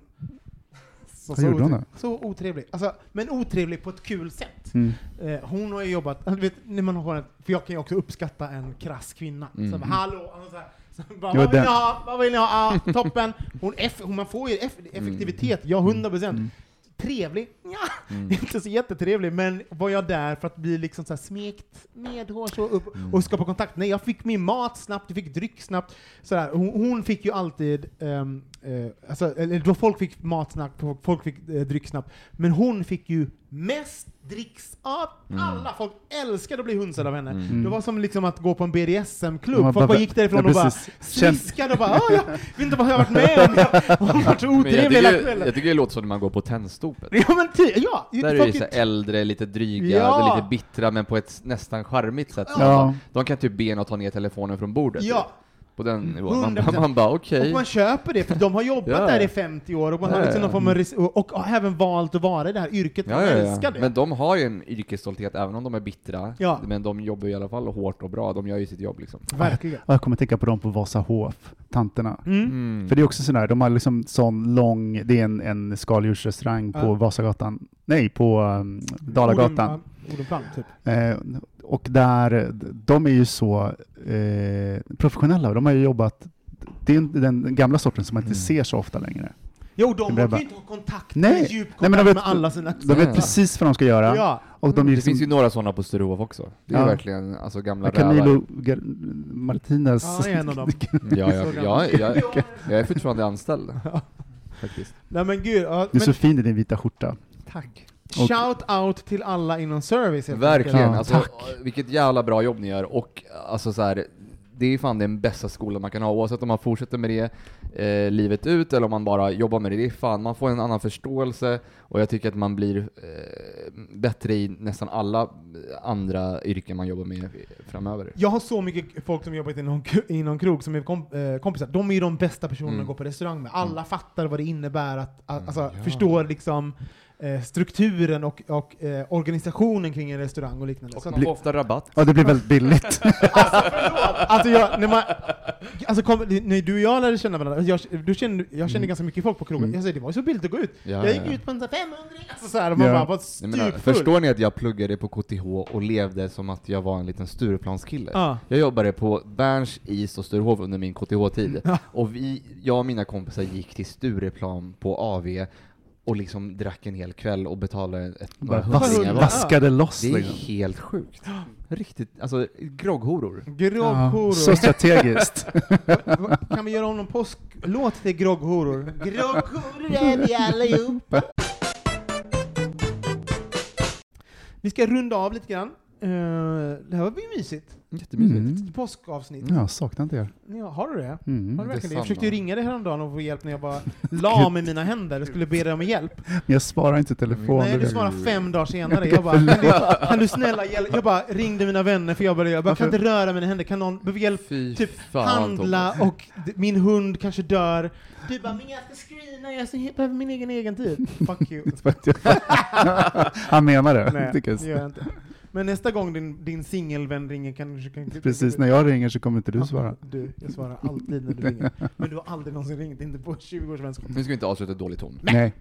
Så, hon otrevlig. Så otrevlig. Alltså, men otrevlig på ett kul sätt. Mm. Eh, hon har ju jobbat, du vet, när man har en, för jag kan ju också uppskatta en krass kvinna. Mm. Så bara, hallå, alltså, så här, så bara, vad vill ni ha? Vad vill ni ha? Ah, toppen! Hon eff, hon, man får ju eff, effektivitet, ja 100 procent. Mm. Trevlig? Ja, Mm. <laughs> inte så jättetrevlig, men var jag där för att bli liksom så här smekt medhårs och, upp, Mm. och skapa kontakt? Nej, jag fick min mat snabbt, jag fick dryck snabbt. Så där. Hon, hon fick ju alltid, ehm, eh, alltså, eller då folk fick mat snabbt, folk fick eh, dryck snabbt, men hon fick ju mest dricks av Mm. alla. Folk älskade att bli hunsade av henne. Mm. Det var som liksom att gå på en BDSM-klubb. Folk bara bara- gick därifrån ja, och bara sliskade och bara "Ah, jag vet inte vad jag har varit med om. Jag- Hon var så Men jag, otrevlig hela kvällen. jag tycker det låter som när man går på tändstopet. Ja men ty, ja! Där är det så äldre, lite dryga, Ja. lite bittra, men på ett nästan charmigt sätt. Ja. De kan typ be en att ta ner telefonen från bordet. Ja, På den nivån. Man, 100%. man bara okej. och man köper det för de har jobbat Ja. där i 50 år och man har Ja, liksom ja. någon form av och, och har även valt att vara i det här yrket, Ja, man ja, älskar ja. det. Men de har ju en yrkesstolthet även om de är bittra. Ja. Men de jobbar ju i alla fall hårt och bra. De gör ju sitt jobb liksom. Verkligen. Jag kommer tänka på dem på Vasahof, tanterna. Mm. Mm. För det är också sån här, de har liksom sån lång, det är en, en skaldjursrestaurang på. Vasagatan, nej på um, Dalagatan. Odenplan, typ. Eh, och där, de är ju så eh, professionella, de har ju jobbat, det är den gamla sorten som man inte Mm. ser så ofta längre. Jo, de blev ju inte ha kontakt, Nej. med djup kontakt Nej, men de vet- med alla sina... De vet precis vad de ska göra, Ja. och de är Det liksom, finns ju några sådana på Sturehof också. Det är Ja. verkligen alltså gamla Camilo rävar. Martinez. Ja, en av dem. <laughs> Ja, ja, Så ja, gamla. jag, jag är fortfarande anställd. <laughs> Faktiskt. Nej men gud, ja, Du är men så fin i din vita skjorta. Tack. Och- shout out till alla inom service helt Verkligen, enkelt. Ja, alltså, tack. vilket jävla bra jobb ni gör och alltså så här, det är fan den bästa skolan man kan ha oavsett om man fortsätter med det eh, livet ut eller om man bara jobbar med det. Det är fan, man får en annan förståelse och jag tycker att man blir eh, bättre i nästan alla andra yrken man jobbar med framöver. Jag har så mycket folk som jobbat inom, inom krog som är kom, eh, kompisar. De är ju de bästa personerna Mm. att gå på restaurang med. Alla fattar vad det innebär, att, att Mm, alltså, ja. förstår liksom strukturen och, och eh, organisationen kring en restaurang och liknande. Och man får ofta rabatt. Ja, det blir väldigt billigt. <laughs> alltså! Alltså, jag, när man, alltså kom, när du och jag lärde känna varandra, jag, du kände, jag kände Mm. ganska mycket folk på krogen, Mm. jag säger det var ju så billigt att gå ut. Ja, jag gick ja. ut på en sån här 500 alltså så här, och man Ja. bara var stupfull. förstår ni att jag pluggade på KTH och levde som att jag var en liten Stureplanskille? Ja. Jag jobbade på Berns, Is och Sturehof under min KTH-tid. Ja. Och vi, jag och mina kompisar gick till Stureplan på AV och liksom drack en hel kväll och betalade ett några hundringar vaskade loss Det är liksom. helt sjukt. Riktigt, alltså grogghoror. Grogghoror. Så strategiskt. <laughs> Kan vi göra om någon påsklåt till grogghoror? Grogghoror är vi allihopa. Vi ska runda av lite grann. Eh, det här var ju mysigt. Jättemysigt. Mm. Påskavsnitt. Ja, saknar inte er. Ja, har du det? Mm. Har du verkligen det? Jag försökte ju ringa dig häromdagen och få hjälp när jag bara la med mina händer och skulle be dig om hjälp. Men jag svarar inte i telefon. Nej, det du vet. svarade fem dagar senare. Jag bara, kan du, <laughs> kan du snälla hjälpa? Jag bara ringde mina vänner för jag bara, jag bara kan inte röra mina händer, kan någon behöver hjälp? Fy Typ fan, handla Thomas. och min hund kanske dör. Du bara, men jag ska screena, jag behöver min egen egen tid. Fuck you. <laughs> <laughs> Han menar det. Nej, det gör jag inte. Men nästa gång din, din singelvän ringer kan du... Kan, Precis, när jag ringer så kommer inte du svara. Du, jag svarar alltid när du ringer. Men du har aldrig någonsin ringt, inte på 20 års vänskap. Nu ska vi inte avsluta i dålig ton. Nej.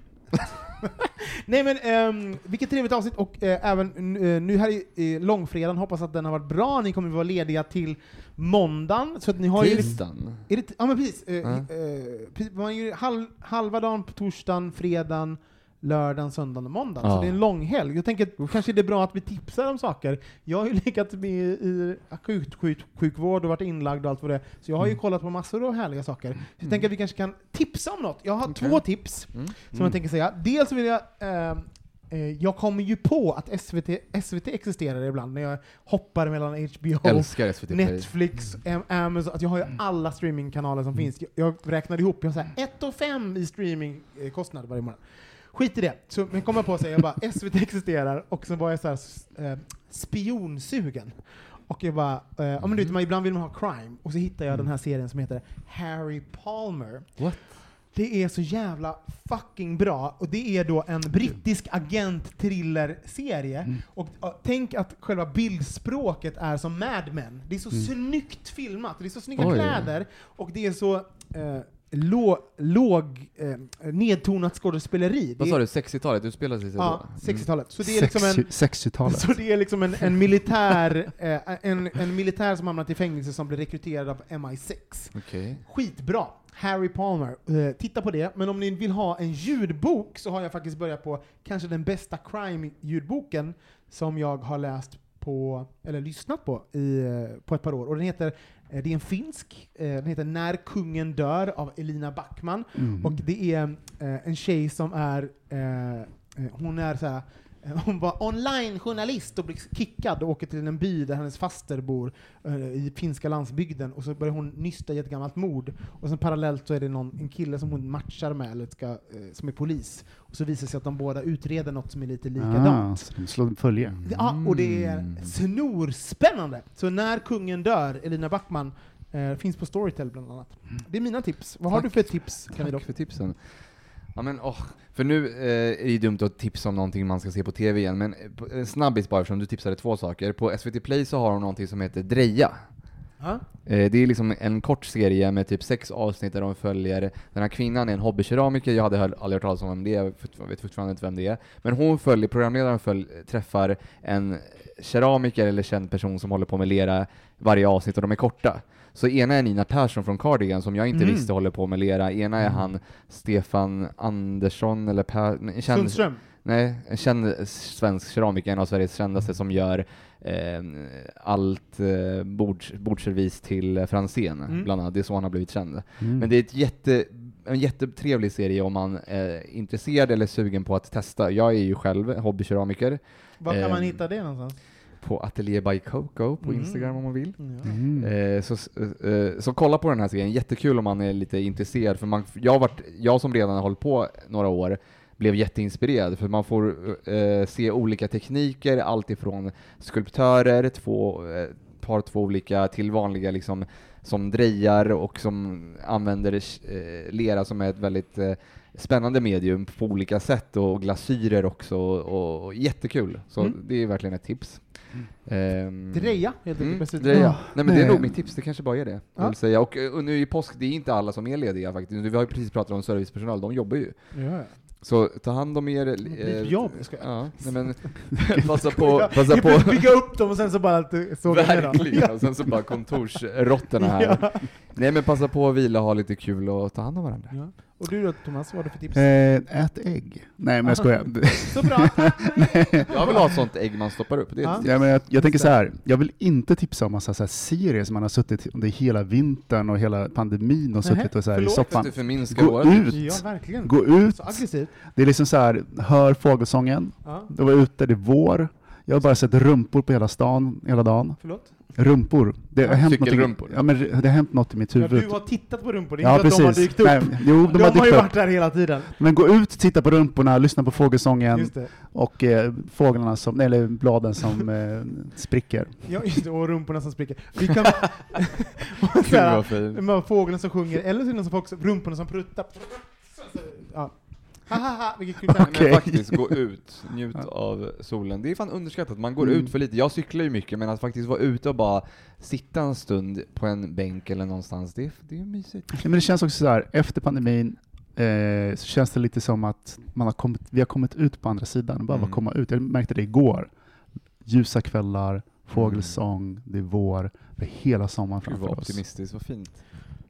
Nej <laughs> men, um, vilket trevligt avsnitt och eh, även eh, nu här i, i långfredagen, hoppas att den har varit bra, ni kommer vara lediga till måndagen, så att ni har ju... Tisdagen? Är det, ja men precis. Ja. eh, precis, man gör halv, halva dagen på torsdagen, fredagen, lördagen, söndagen och måndagen. Så Ja. det är en lång helg. Jag tänker att kanske det är bra att vi tipsar om saker. Jag har ju legat med i akutsjukvård och varit inlagd och allt vad det är. Så jag har Mm. ju kollat på massor av härliga saker. Så jag tänker att vi kanske kan tipsa om något. Jag har Okej. två tips Mm. som jag tänker säga. Dels vill jag eh, eh, jag kommer ju på att SVT, SVT existerar ibland när jag hoppar mellan HBO. Netflix, Am- Amazon, att jag har ju alla streamingkanaler som finns. Jag, jag räknade ihop, jag har så här 1 och 5 i streamingkostnad varje månad. Skit i det. Så men kom jag på att säga, jag bara SVT existerar, och så var jag så här, eh, spionsugen. Och jag bara, eh, ja men du vet, man, ibland vill man ha crime, och så hittar jag den här serien som heter Harry Palmer. What? Det är så jävla fucking bra, och det är då en brittisk agent-thriller-serie. Och ja, tänk att själva bildspråket är som Mad Men. Det är så snyggt filmat, det är så snygga Oj. kläder, och det är så eh, lå, låg, eh, nedtonat skådespeleri. Vad sa du, 60-talet utspelar sig så Ja, då? 60-talet. Så det är liksom en... 60-talet. <laughs> Så det är liksom en, en militär eh, en, en militär som hamnat i fängelse som blir rekryterad av MI6. Okej. Skitbra! Harry Palmer. Eh, titta på det. Men om ni vill ha en ljudbok så har jag faktiskt börjat på kanske den bästa crime-ljudboken som jag har läst på, eller lyssnat på i, eh, på ett par år. Och den heter, eh, det är en finsk, eh, den heter När kungen dör av Elina Backman. Mm. Och det är en tjej som är, hon är så här, eh, <laughs> hon var online-journalist och blir kickad och åker till en by där hennes faster bor eh, i finska landsbygden och så börjar hon nysta i ett gammalt mord. Och sen parallellt så är det någon, en kille som hon matchar med, eller ska, eh, som är polis. Och så visar det sig att de båda utreder något som är lite Ah, likadant. de slår följe. Ja, och det är Mm. snorspännande! Så När kungen dör, Elina Backman, eh, finns på Storytel bland annat. Det är mina tips. Vad har Tack. du för tips, Camilo? Tack för tipsen. Ja, men, åh, för nu eh, är det ju dumt att tipsa om någonting man ska se på TV igen, men eh, en snabbis bara eftersom du tipsade två saker. På SVT Play så har de någonting som heter Dreja. Ja? Eh, Det är liksom en kort serie med typ sex avsnitt där de följer, den här kvinnan är en hobbykeramiker, jag hade hör- aldrig hört talas om vem det är, jag vet fortfarande inte vem det är. Men hon följer, programledaren följ, träffar en keramiker eller känd person som håller på med lera varje avsnitt och de är korta. Så ena är Nina Persson från Cardigan som jag inte Mm. visste håller på med lera, ena är han Stefan Andersson eller Per... nej, känd- Sundström? Nej, en känd svensk keramiker, en av Sveriges kändaste, som gör eh, allt eh, bords, bordsservis till Franzén, Mm. bland annat. Det är så han har blivit känd. Mm. Men det är ett jätte, en jättetrevlig serie om man är intresserad eller sugen på att testa. Jag är ju själv hobbykeramiker Var kan Eh, man hitta det någonstans? På Atelier by Coco på Mm. Instagram om man vill. Mm. Eh, så, eh, så kolla på den här serien, jättekul om man är lite intresserad, för man, jag, har varit, jag som redan har hållit på några år blev jätteinspirerad, för man får eh, se olika tekniker, allt ifrån skulptörer, två, eh, par två olika till vanliga liksom, som drejar och som använder eh, lera som är ett väldigt eh, spännande medium på olika sätt och glasyrer också och, och jättekul. Så Mm. det är verkligen ett tips. Ehm, Dreja, helt Mm, enkelt. Mm. jag. Nej men det är nog mitt tips, det kanske bara är det. Ja. Jag vill säga. Och, eh, och nu i påsk, det är inte alla som är lediga faktiskt. Vi har ju precis pratat om servicepersonal, de jobbar ju. Ja. Så ta hand om er. Mitt jobb, ska jag. Ja, nej men <laughs> passa på, passa på. bygga upp dem och sen så bara att såga ner dem. Verkligen, och sen så bara kontorsråttorna här. <laughs> Ja. Nej men passa på att vila, ha lite kul och ta hand om varandra. Ja. Och du då Thomas, vad har du för tips? Eh, ät ägg. Nej men jag skojar. <laughs> Så bra! <laughs> Jag vill ha ett sånt ägg man stoppar upp. Det är Ja. Ja, men jag, jag tänker så här. jag vill inte tipsa om massa så här serier som man har suttit under hela vintern och hela pandemin och suttit och så här i förlåt att soffan. du förminskar Gå året. ut! Ja, verkligen. Gå ut! Så aggressivt. Det är liksom så här, hör fågelsången, Ja. då var ute, det är vår. Jag har bara sett rumpor på hela stan, hela dagen. Förlåt? Rumpor. Det har, Ja, hänt något, ja, men det har hänt något i mitt Ja, huvud. du har tittat på rumpor, det är Ja, inte att de har precis. dykt upp. Nej, jo, de, de har har ju dykt upp. varit där hela tiden. Men gå ut, titta på rumporna, lyssna på fågelsången och eh, fåglarna som, eller bladen som eh, spricker. Ja, just det. Och rumporna som spricker. Vi kan... och <laughs> så Gud här, vad fint. <laughs> de här fåglarna som sjunger, eller så är det någon som också, rumporna som pruttar. Ja. Ha, ha, ha, vilket kul Men Okej. faktiskt, gå <laughs> ut, njut av solen. Det är fan underskattat, man går Mm. ut för lite. Jag cyklar ju mycket, men att faktiskt vara ute och bara sitta en stund på en bänk eller någonstans, det är, det är mysigt. Ja, men det känns också så här, efter pandemin, eh, så känns det lite som att man har kommit, vi har kommit ut på andra sidan. Bara Mm. komma ut. Jag märkte det igår. Ljusa kvällar, fågelsång, det är vår. Vi hela sommaren Gud vad framför oss. optimistiskt, vad fint.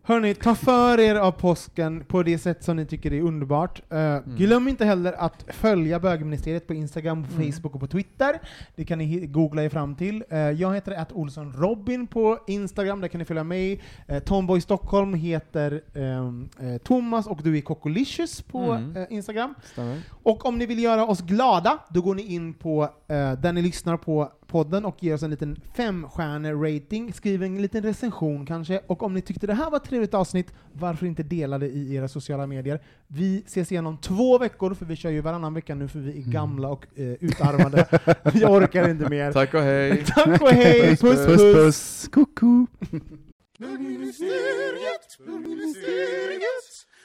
Hörni, ta för er av påsken på det sätt som ni tycker är underbart. Eh, Glöm inte heller att följa bögministeriet på Instagram, på Mm. Facebook och på Twitter. Det kan ni googla er fram till. Eh, jag heter att Olsson Robin på Instagram, där kan ni följa mig. Uh, Tomboy Stockholm heter eh, Thomas och du är Cocolicious på Mm. Instagram. Stämmer. Och om ni vill göra oss glada, då går ni in på där ni lyssnar på podden och ger oss en liten femstjärne-rating. Skriv en liten recension kanske. Och om ni tyckte det här var ett trevligt avsnitt, varför inte dela det i era sociala medier? Vi ses igen om två veckor, för vi kör ju varannan vecka nu för vi är gamla och eh, utarmade. <laughs> vi orkar inte mer. Tack och hej! <laughs> Tack och hej! Puss puss! puss, puss. Kucku.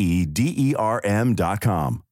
E D E R M dot com.